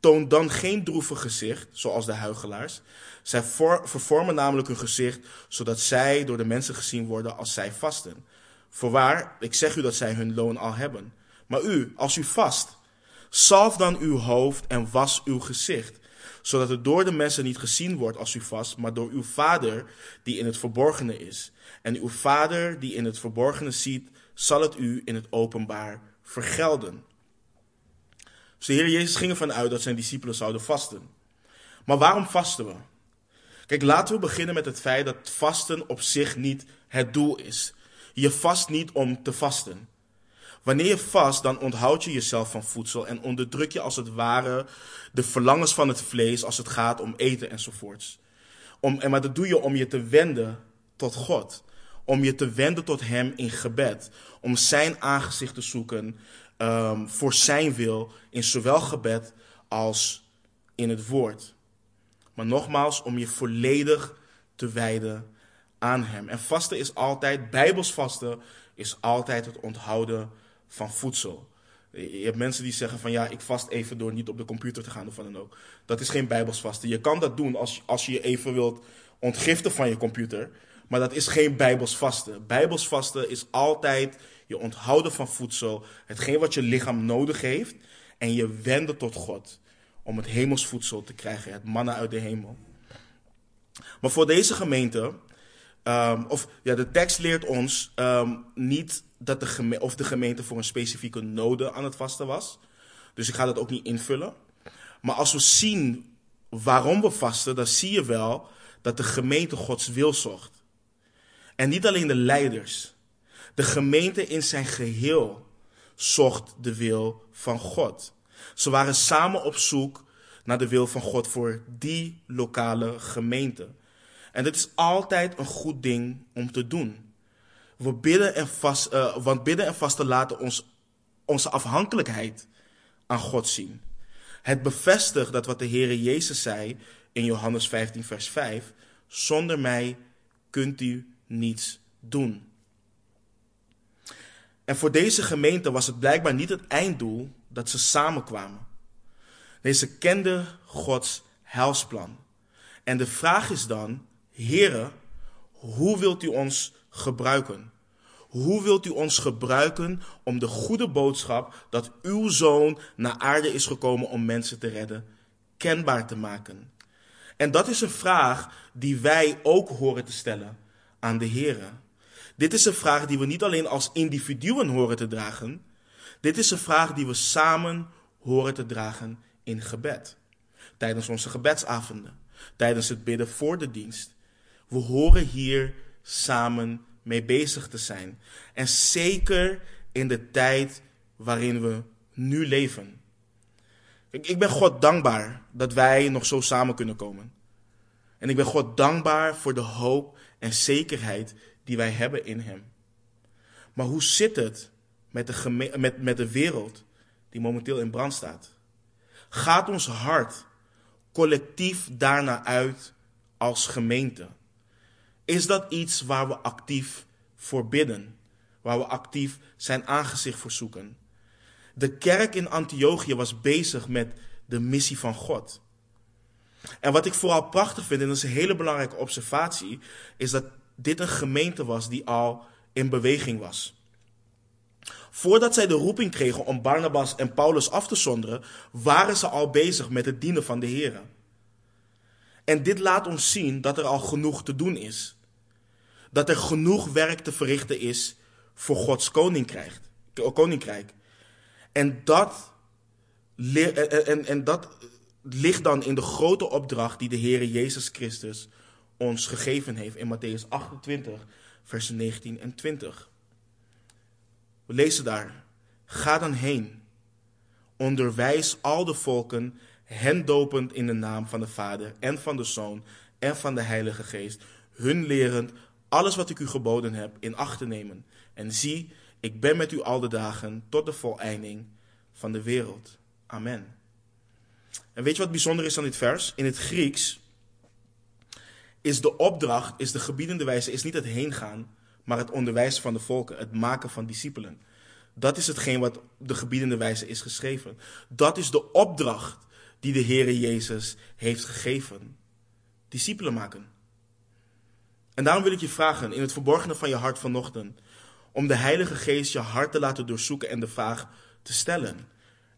toon dan geen droevig gezicht, zoals de huigelaars. Zij vervormen namelijk hun gezicht, zodat zij door de mensen gezien worden als zij vasten. Voorwaar, ik zeg u dat zij hun loon al hebben. Maar u, als u vast, Salf dan uw hoofd en was uw gezicht, zodat het door de mensen niet gezien wordt als u vast, maar door uw Vader die in het verborgene is. En uw Vader die in het verborgene ziet, zal het u in het openbaar vergelden. De Heer Jezus ging ervan uit dat zijn discipelen zouden vasten. Maar waarom vasten we? Kijk, laten we beginnen met het feit dat vasten op zich niet het doel is. Je vast niet om te vasten. Wanneer je vast, dan onthoud je jezelf van voedsel en onderdruk je als het ware de verlangens van het vlees als het gaat om eten enzovoorts. Om, en maar dat doe je om je te wenden tot God. Om je te wenden tot Hem in gebed. Om Zijn aangezicht te zoeken um, voor Zijn wil in zowel gebed als in het woord. Maar nogmaals, om je volledig te wijden aan Hem. En vasten is altijd, bijbels vasten, is altijd het onthouden van voedsel. Je hebt mensen die zeggen van ja, ik vast even door niet op de computer te gaan of wat dan ook. Dat is geen bijbels vasten. Je kan dat doen als, als je je even wilt ontgiften van je computer. Maar dat is geen bijbels vasten. Bijbels vasten is altijd je onthouden van voedsel. Hetgeen wat je lichaam nodig heeft. En je wenden tot God. Om het hemelsvoedsel te krijgen. Het mannen uit de hemel. Maar voor deze gemeente. Um, of ja, de tekst leert ons um, niet dat de, of de gemeente voor een specifieke node aan het vasten was. Dus ik ga dat ook niet invullen. Maar als we zien waarom we vasten, dan zie je wel dat de gemeente Gods wil zocht. En niet alleen de leiders. De gemeente in zijn geheel zocht de wil van God. Ze waren samen op zoek naar de wil van God voor die lokale gemeente. En dat is altijd een goed ding om te doen. We bidden en vast, uh, want bidden en vasten laten ons onze afhankelijkheid aan God zien. Het bevestigt dat wat de Heere Jezus zei in Johannes 15, vers 5: Zonder mij kunt u niets doen. En voor deze gemeente was het blijkbaar niet het einddoel dat ze samenkwamen. Deze kenden Gods helsplan. En de vraag is dan, Heere, hoe wilt u ons gebruiken? Hoe wilt u ons gebruiken om de goede boodschap dat uw zoon naar aarde is gekomen om mensen te redden, kenbaar te maken? En dat is een vraag die wij ook horen te stellen aan de Heer. Dit is een vraag die we niet alleen als individuen horen te dragen, dit is een vraag die we samen horen te dragen in gebed. Tijdens onze gebedsavonden, tijdens het bidden voor de dienst. We horen hier samen mee bezig te zijn. En zeker in de tijd waarin we nu leven. Ik, ben God dankbaar dat wij nog zo samen kunnen komen. En ik ben God dankbaar voor de hoop en zekerheid die wij hebben in Hem. Maar hoe zit het met de, met, met de wereld die momenteel in brand staat? Gaat ons hart collectief daarna uit als gemeente? Is dat iets waar we actief voor bidden? Waar we actief zijn aangezicht voor zoeken? De kerk in Antiochië was bezig met de missie van God. En wat ik vooral prachtig vind, en dat is een hele belangrijke observatie, is dat dit een gemeente was die al in beweging was. Voordat zij de roeping kregen om Barnabas en Paulus af te zonderen, waren ze al bezig met het dienen van de Heer. En dit laat ons zien dat er al genoeg te doen is. Dat er genoeg werk te verrichten is voor Gods koninkrijk. En dat, en, en dat ligt dan in de grote opdracht die de Heer Jezus Christus ons gegeven heeft in Matthäus 28, versen 19 en 20. We lezen daar: Ga dan heen, onderwijs al de volken hen dopend in de naam van de Vader en van de Zoon en van de Heilige Geest, hun lerend alles wat ik u geboden heb in acht te nemen. En zie, ik ben met u al de dagen tot de voleinding van de wereld. Amen. En weet je wat bijzonder is aan dit vers? In het Grieks is de opdracht, is de gebiedende wijze, is niet het heen gaan, maar het onderwijzen van de volken, het maken van discipelen. Dat is hetgeen wat de gebiedende wijze is geschreven. Dat is de opdracht die de Heere Jezus heeft gegeven. Discipelen maken. En daarom wil ik je vragen, in het verborgene van je hart vanochtend, om de Heilige Geest je hart te laten doorzoeken en de vraag te stellen.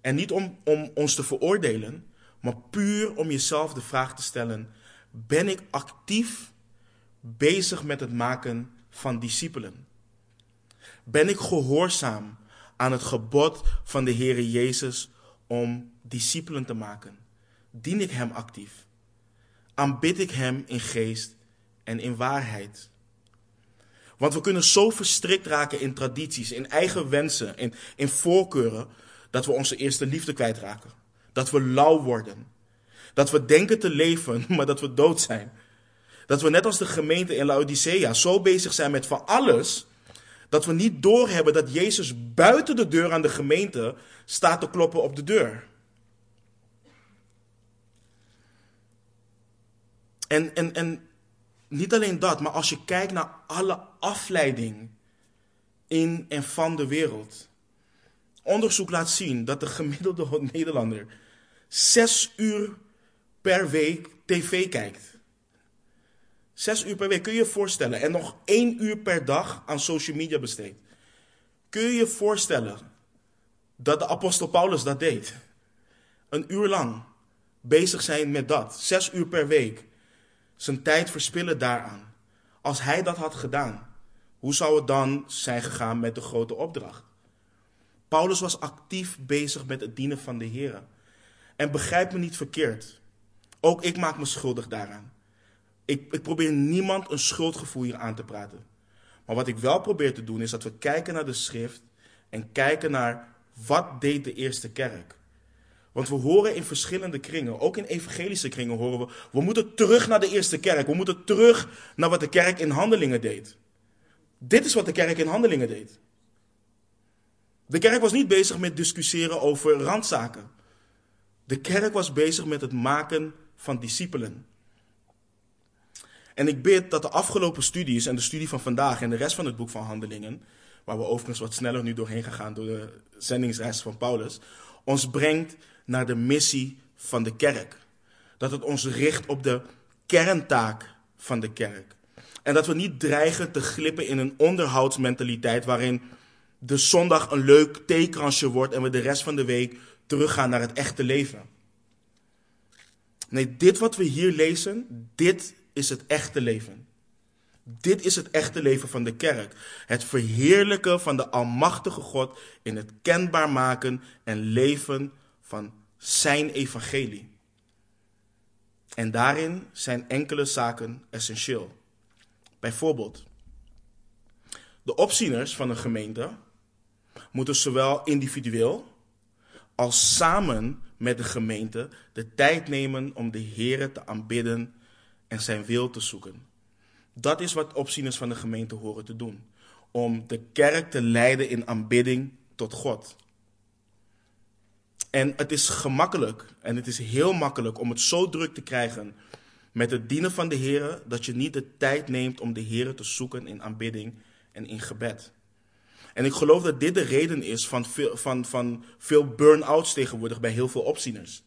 En niet om, om ons te veroordelen, maar puur om jezelf de vraag te stellen: ben ik actief bezig met het maken van discipelen? Ben ik gehoorzaam aan het gebod van de Heere Jezus om discipelen te maken? Dien ik Hem actief? Aanbid ik Hem in geest en in waarheid? Want we kunnen zo verstrikt raken in tradities, in eigen wensen, in, in voorkeuren, dat we onze eerste liefde kwijtraken. Dat we lauw worden. Dat we denken te leven, maar dat we dood zijn. Dat we net als de gemeente in Laodicea zo bezig zijn met van alles, dat we niet doorhebben dat Jezus buiten de deur aan de gemeente staat te kloppen op de deur. En, en, en niet alleen dat, maar als je kijkt naar alle afleiding in en van de wereld. Onderzoek laat zien dat de gemiddelde Nederlander zes uur per week tv kijkt. Zes uur per week, kun je je voorstellen. En nog één uur per dag aan social media besteedt. Kun je je voorstellen dat de apostel Paulus dat deed? Een uur lang bezig zijn met dat. Zes uur per week. Zijn tijd verspillen daaraan. Als hij dat had gedaan, hoe zou het dan zijn gegaan met de grote opdracht? Paulus was actief bezig met het dienen van de Heer. En begrijp me niet verkeerd. Ook ik maak me schuldig daaraan. Ik, ik probeer niemand een schuldgevoel hier aan te praten. Maar wat ik wel probeer te doen is dat we kijken naar de schrift en kijken naar wat deed de eerste kerk. Want we horen in verschillende kringen, ook in evangelische kringen horen we, we moeten terug naar de eerste kerk. We moeten terug naar wat de kerk in handelingen deed. Dit is wat de kerk in handelingen deed. De kerk was niet bezig met discussiëren over randzaken. De kerk was bezig met het maken van discipelen. En ik bid dat de afgelopen studies en de studie van vandaag en de rest van het boek van Handelingen, waar we overigens wat sneller nu doorheen gaan door de zendingsreis van Paulus, ons brengt naar de missie van de kerk. Dat het ons richt op de kerntaak van de kerk. En dat we niet dreigen te glippen in een onderhoudsmentaliteit waarin de zondag een leuk theekransje wordt en we de rest van de week teruggaan naar het echte leven. Nee, dit wat we hier lezen, dit is het echte leven. Dit is het echte leven van de kerk. Het verheerlijken van de Almachtige God in het kenbaar maken en leven van Zijn evangelie. En daarin zijn enkele zaken essentieel. Bijvoorbeeld, de opzieners van een gemeente moeten zowel individueel als samen met de gemeente de tijd nemen om de Heer te aanbidden en zijn wil te zoeken. Dat is wat opzieners van de gemeente horen te doen. Om de kerk te leiden in aanbidding tot God. En het is gemakkelijk en het is heel makkelijk om het zo druk te krijgen met het dienen van de Heer dat je niet de tijd neemt om de Heer te zoeken in aanbidding en in gebed. En ik geloof dat dit de reden is van veel, van, van veel burn-outs tegenwoordig bij heel veel opzieners.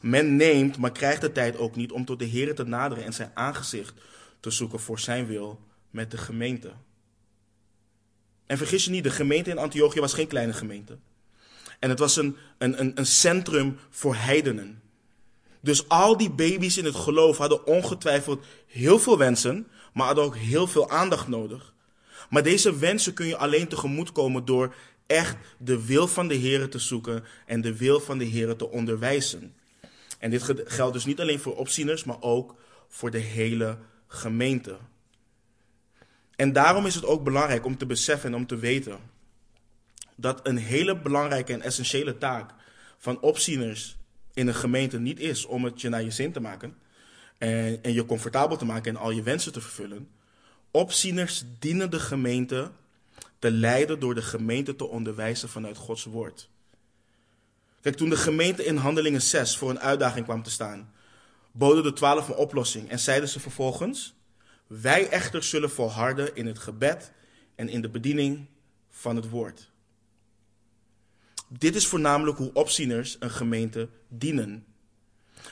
Men neemt, maar krijgt de tijd ook niet om tot de Heer te naderen en zijn aangezicht te zoeken voor zijn wil met de gemeente. En vergis je niet, de gemeente in Antiochië was geen kleine gemeente. En het was een, een, een, een centrum voor heidenen. Dus al die baby's in het geloof hadden ongetwijfeld heel veel wensen, maar hadden ook heel veel aandacht nodig. Maar deze wensen kun je alleen tegemoetkomen door echt de wil van de Heer te zoeken en de wil van de Heer te onderwijzen. En dit geldt dus niet alleen voor opzieners, maar ook voor de hele gemeente. En daarom is het ook belangrijk om te beseffen en om te weten dat een hele belangrijke en essentiële taak van opzieners in een gemeente niet is om het je naar je zin te maken en, en je comfortabel te maken en al je wensen te vervullen. Opzieners dienen de gemeente te leiden door de gemeente te onderwijzen vanuit Gods woord. Kijk, toen de gemeente in Handelingen 6 voor een uitdaging kwam te staan, boden de twaalf een oplossing en zeiden ze vervolgens: Wij echter zullen volharden in het gebed en in de bediening van het woord. Dit is voornamelijk hoe opzieners een gemeente dienen.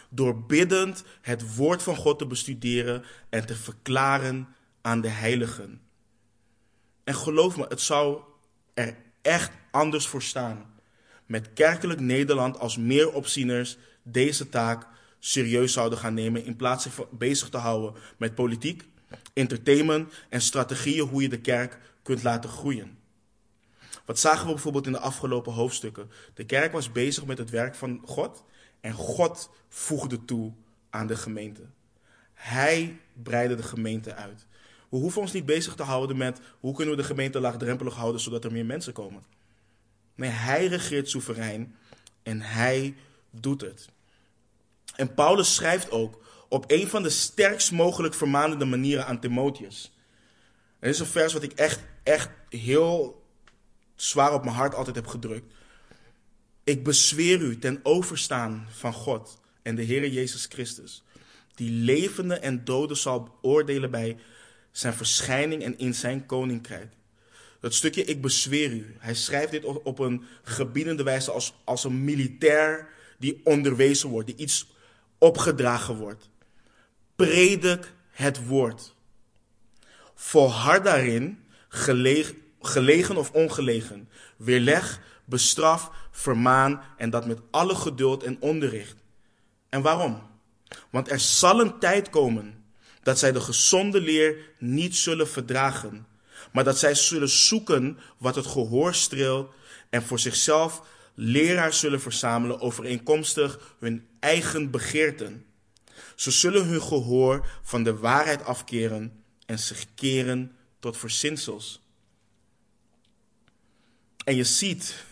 Door biddend het woord van God te bestuderen en te verklaren aan de heiligen. En geloof me, het zou er echt anders voor staan. Met kerkelijk Nederland als meer opzieners deze taak serieus zouden gaan nemen in plaats van bezig te houden met politiek, entertainment en strategieën hoe je de kerk kunt laten groeien. Wat zagen we bijvoorbeeld in de afgelopen hoofdstukken? De kerk was bezig met het werk van God en God voegde toe aan de gemeente. Hij breidde de gemeente uit. We hoeven ons niet bezig te houden met hoe kunnen we de gemeente laagdrempelig houden zodat er meer mensen komen. Nee, hij regeert soeverein en hij doet het. En Paulus schrijft ook op een van de sterkst mogelijk vermanende manieren aan Timotheus. En dit is een vers wat ik echt, echt heel zwaar op mijn hart altijd heb gedrukt. Ik bezweer u ten overstaan van God en de Heer Jezus Christus, die levende en doden zal oordelen bij zijn verschijning en in zijn koninkrijk. Dat stukje ik bezweer u. Hij schrijft dit op een gebiedende wijze als, als een militair die onderwezen wordt, die iets opgedragen wordt. Predik het woord. Volhard daarin, gelegen, gelegen of ongelegen. Weerleg, bestraf, vermaan en dat met alle geduld en onderricht. En waarom? Want er zal een tijd komen dat zij de gezonde leer niet zullen verdragen, maar dat zij zullen zoeken wat het gehoor streelt en voor zichzelf leraars zullen verzamelen overeenkomstig hun eigen begeerten. Ze zullen hun gehoor van de waarheid afkeren en zich keren tot verzinsels. En je ziet,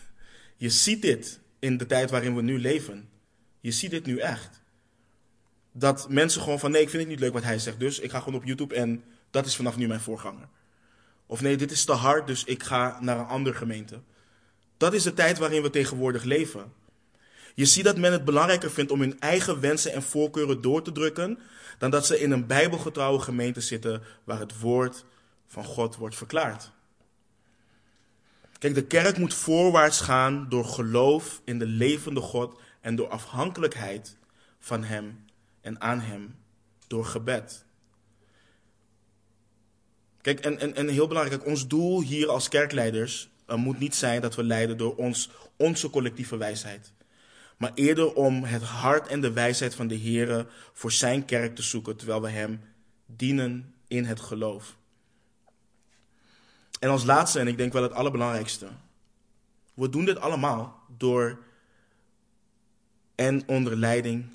je ziet dit in de tijd waarin we nu leven. Je ziet dit nu echt. Dat mensen gewoon van nee, ik vind het niet leuk wat hij zegt, dus ik ga gewoon op YouTube en dat is vanaf nu mijn voorganger. Of nee, dit is te hard, dus ik ga naar een andere gemeente. Dat is de tijd waarin we tegenwoordig leven. Je ziet dat men het belangrijker vindt om hun eigen wensen en voorkeuren door te drukken, dan dat ze in een bijbelgetrouwe gemeente zitten waar het woord van God wordt verklaard. Kijk, de kerk moet voorwaarts gaan door geloof in de levende God en door afhankelijkheid van Hem en aan Hem door gebed. Kijk, en, en, en heel belangrijk, ons doel hier als kerkleiders uh, moet niet zijn dat we leiden door ons, onze collectieve wijsheid. Maar eerder om het hart en de wijsheid van de Heer voor zijn kerk te zoeken, terwijl we Hem dienen in het geloof. En als laatste, en ik denk wel het allerbelangrijkste, we doen dit allemaal door en onder leiding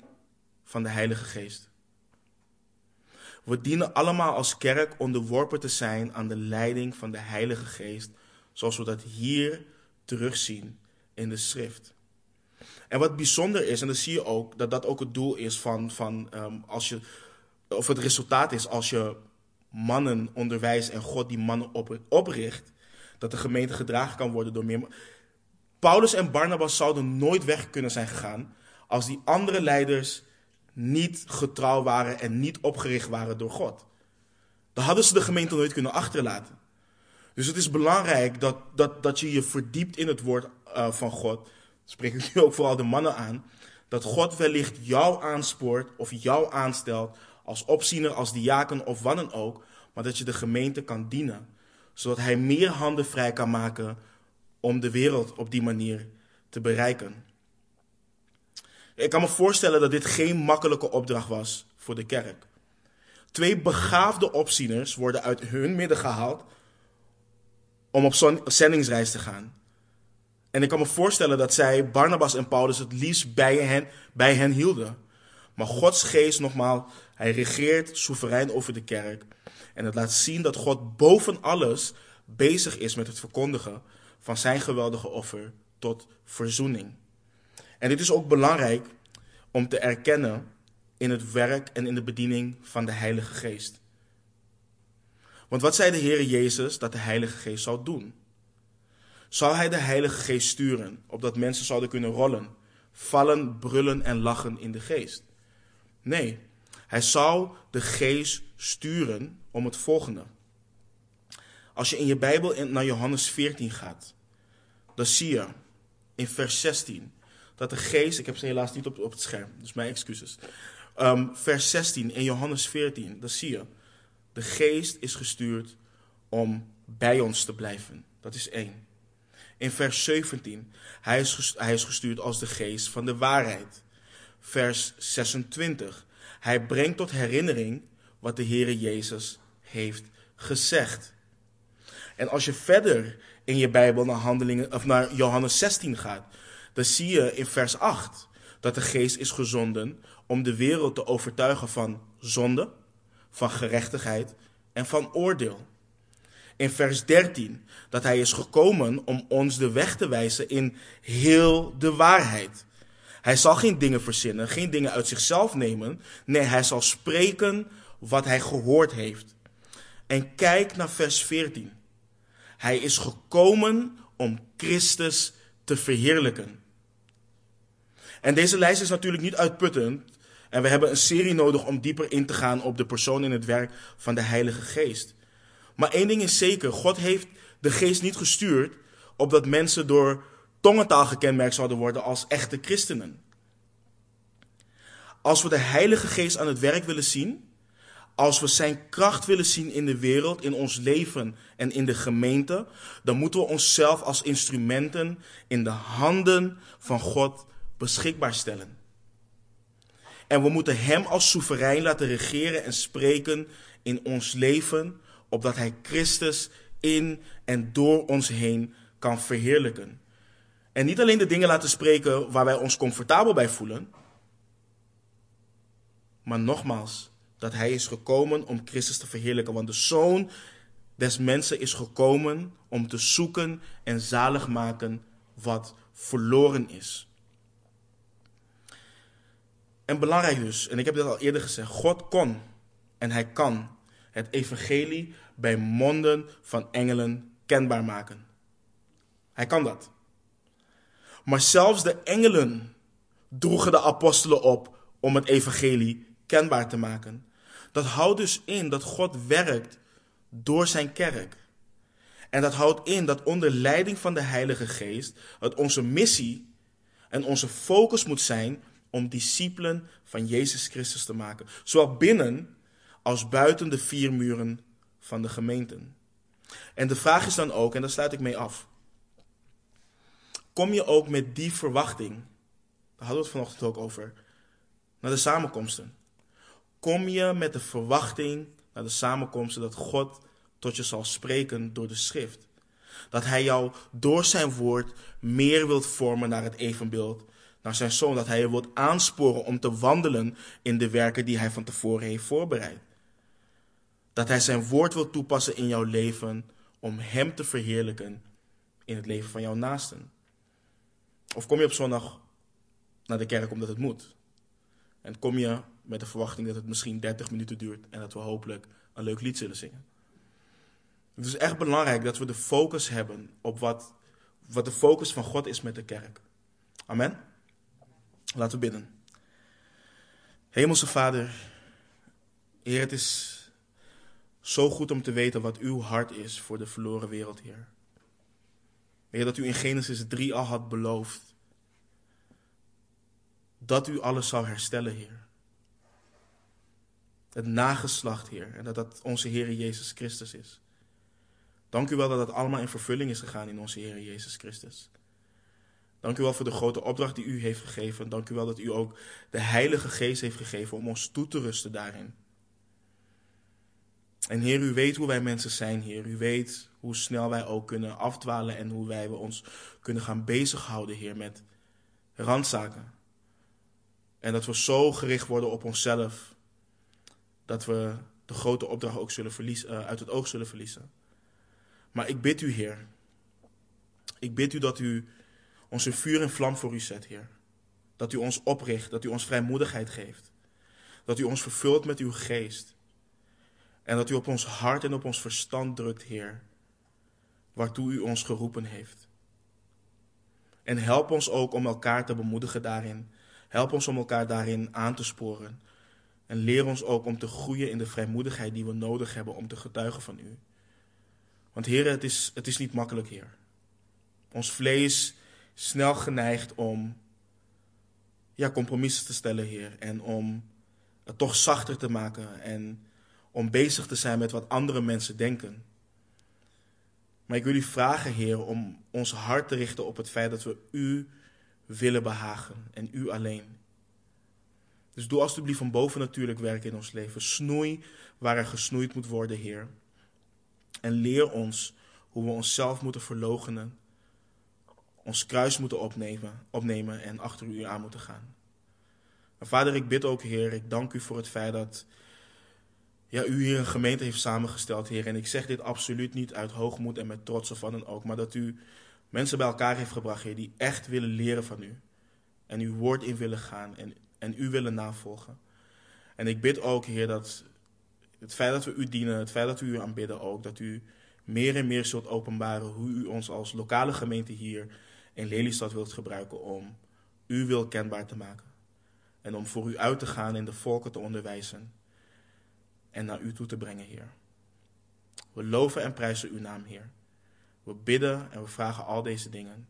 van de Heilige Geest. We dienen allemaal als kerk onderworpen te zijn aan de leiding van de Heilige Geest, zoals we dat hier terugzien in de schrift. En wat bijzonder is, en dan zie je ook dat dat ook het doel is van, van um, als je, of het resultaat is als je mannen onderwijst en God die mannen op, opricht, dat de gemeente gedragen kan worden door meer. Paulus en Barnabas zouden nooit weg kunnen zijn gegaan als die andere leiders niet getrouw waren en niet opgericht waren door God. Dan hadden ze de gemeente nooit kunnen achterlaten. Dus het is belangrijk dat, dat, dat je je verdiept in het woord uh, van God. Spreek ik nu ook vooral de mannen aan. Dat God wellicht jou aanspoort of jou aanstelt als opziener, als diaken of wat dan ook. Maar dat je de gemeente kan dienen. Zodat hij meer handen vrij kan maken om de wereld op die manier te bereiken. Ik kan me voorstellen dat dit geen makkelijke opdracht was voor de kerk. Twee begaafde opzieners worden uit hun midden gehaald om op zendingsreis te gaan. En ik kan me voorstellen dat zij Barnabas en Paulus het liefst bij hen, bij hen hielden. Maar Gods geest, nogmaals, hij regeert soeverein over de kerk. En het laat zien dat God boven alles bezig is met het verkondigen van zijn geweldige offer tot verzoening. En dit is ook belangrijk om te erkennen in het werk en in de bediening van de Heilige Geest. Want wat zei de Heer Jezus dat de Heilige Geest zou doen? Zou Hij de Heilige Geest sturen, opdat mensen zouden kunnen rollen, vallen, brullen en lachen in de geest? Nee, Hij zou de geest sturen om het volgende. Als je in je Bijbel naar Johannes 14 gaat, dan zie je in vers 16 dat de geest, ik heb ze helaas niet op, op het scherm, dus mijn excuses. Um, vers 16 in Johannes 14, dan zie je, de geest is gestuurd om bij ons te blijven. Dat is één. In vers 17, hij is, hij is gestuurd als de geest van de waarheid. Vers 26, hij brengt tot herinnering wat de Heere Jezus heeft gezegd. En als je verder in je Bijbel naar, handelingen, of naar Johannes 16 gaat, dan zie je in vers 8 dat de geest is gezonden om de wereld te overtuigen van zonde, van gerechtigheid en van oordeel. In vers 13 dat hij is gekomen om ons de weg te wijzen in heel de waarheid. Hij zal geen dingen verzinnen, geen dingen uit zichzelf nemen. Nee, hij zal spreken wat hij gehoord heeft. En kijk naar vers 14. Hij is gekomen om Christus te verheerlijken. En deze lijst is natuurlijk niet uitputtend. En we hebben een serie nodig om dieper in te gaan op de persoon en het werk van de Heilige Geest. Maar één ding is zeker: God heeft de Geest niet gestuurd opdat mensen door tongentaal gekenmerkt zouden worden als echte christenen. Als we de Heilige Geest aan het werk willen zien, als we Zijn kracht willen zien in de wereld, in ons leven en in de gemeente, dan moeten we onszelf als instrumenten in de handen van God beschikbaar stellen. En we moeten Hem als soeverein laten regeren en spreken in ons leven, opdat Hij Christus in en door ons heen kan verheerlijken. En niet alleen de dingen laten spreken waar wij ons comfortabel bij voelen, maar nogmaals, dat Hij is gekomen om Christus te verheerlijken. Want de Zoon des mensen is gekomen om te zoeken en zalig maken wat verloren is. En belangrijk dus, en ik heb dit al eerder gezegd, God kon en Hij kan het evangelie bij monden van engelen kenbaar maken. Hij kan dat. Maar zelfs de engelen droegen de apostelen op om het evangelie kenbaar te maken. Dat houdt dus in dat God werkt door zijn kerk. En dat houdt in dat onder leiding van de Heilige Geest het onze missie en onze focus moet zijn om discipelen van Jezus Christus te maken. Zowel binnen als buiten de vier muren van de gemeenten. En de vraag is dan ook, en daar sluit ik mee af. Kom je ook met die verwachting, daar hadden we het vanochtend ook over, naar de samenkomsten? Kom je met de verwachting naar de samenkomsten dat God tot je zal spreken door de schrift? Dat Hij jou door zijn woord meer wilt vormen naar het evenbeeld, naar zijn zoon. Dat Hij je wilt aansporen om te wandelen in de werken die Hij van tevoren heeft voorbereid. Dat Hij zijn woord wil toepassen in jouw leven om Hem te verheerlijken in het leven van jouw naasten. Of kom je op zondag naar de kerk omdat het moet? En kom je met de verwachting dat het misschien 30 minuten duurt en dat we hopelijk een leuk lied zullen zingen. Het is echt belangrijk dat we de focus hebben op wat, wat de focus van God is met de kerk. Amen. Laten we bidden. Hemelse Vader, Heer, het is zo goed om te weten wat uw hart is voor de verloren wereld, Heer. Heer, dat u in Genesis 3 al had beloofd dat u alles zou herstellen, Heer. Het nageslacht, Heer, en dat dat onze Heer Jezus Christus is. Dank u wel dat dat allemaal in vervulling is gegaan in onze Heer Jezus Christus. Dank u wel voor de grote opdracht die u heeft gegeven. Dank u wel dat u ook de Heilige Geest heeft gegeven om ons toe te rusten daarin. En Heer, u weet hoe wij mensen zijn, Heer. U weet hoe snel wij ook kunnen afdwalen en hoe wij ons kunnen gaan bezighouden, Heer, met randzaken. En dat we zo gericht worden op onszelf, dat we de grote opdracht ook zullen verliezen, uh, uit het oog zullen verliezen. Maar ik bid u, Heer, ik bid u dat u ons een vuur en vlam voor u zet, Heer. Dat u ons opricht, dat u ons vrijmoedigheid geeft. Dat u ons vervult met uw geest. En dat u op ons hart en op ons verstand drukt, Heer, waartoe u ons geroepen heeft. En help ons ook om elkaar te bemoedigen daarin. Help ons om elkaar daarin aan te sporen. En leer ons ook om te groeien in de vrijmoedigheid die we nodig hebben om te getuigen van u. Want Heer, het is, het is niet makkelijk, Heer. Ons vlees snel geneigd om ja, compromissen te stellen, Heer. En om het toch zachter te maken. En om bezig te zijn met wat andere mensen denken. Maar ik wil u vragen, Heer, om ons hart te richten op het feit dat we u willen behagen en u alleen. Dus doe alstublieft van boven natuurlijk werk in ons leven. Snoei waar er gesnoeid moet worden, Heer. En leer ons hoe we onszelf moeten verloochenen, ons kruis moeten opnemen, opnemen en achter u aan moeten gaan. Maar vader, ik bid ook, Heer, ik dank u voor het feit dat ja, u hier een gemeente heeft samengesteld, Heer. En ik zeg dit absoluut niet uit hoogmoed en met trots of dan ook, maar dat u mensen bij elkaar heeft gebracht, Heer, die echt willen leren van u. En uw woord in willen gaan en, en u willen navolgen. En ik bid ook, Heer, dat het feit dat we u dienen, het feit dat we u aanbidden ook, dat u meer en meer zult openbaren hoe u ons als lokale gemeente hier in Lelystad wilt gebruiken om u wil kenbaar te maken. En om voor u uit te gaan en de volken te onderwijzen en naar u toe te brengen, Heer. We loven en prijzen uw naam, Heer. We bidden en we vragen al deze dingen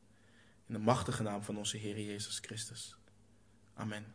in de machtige naam van onze Heer Jezus Christus. Amen.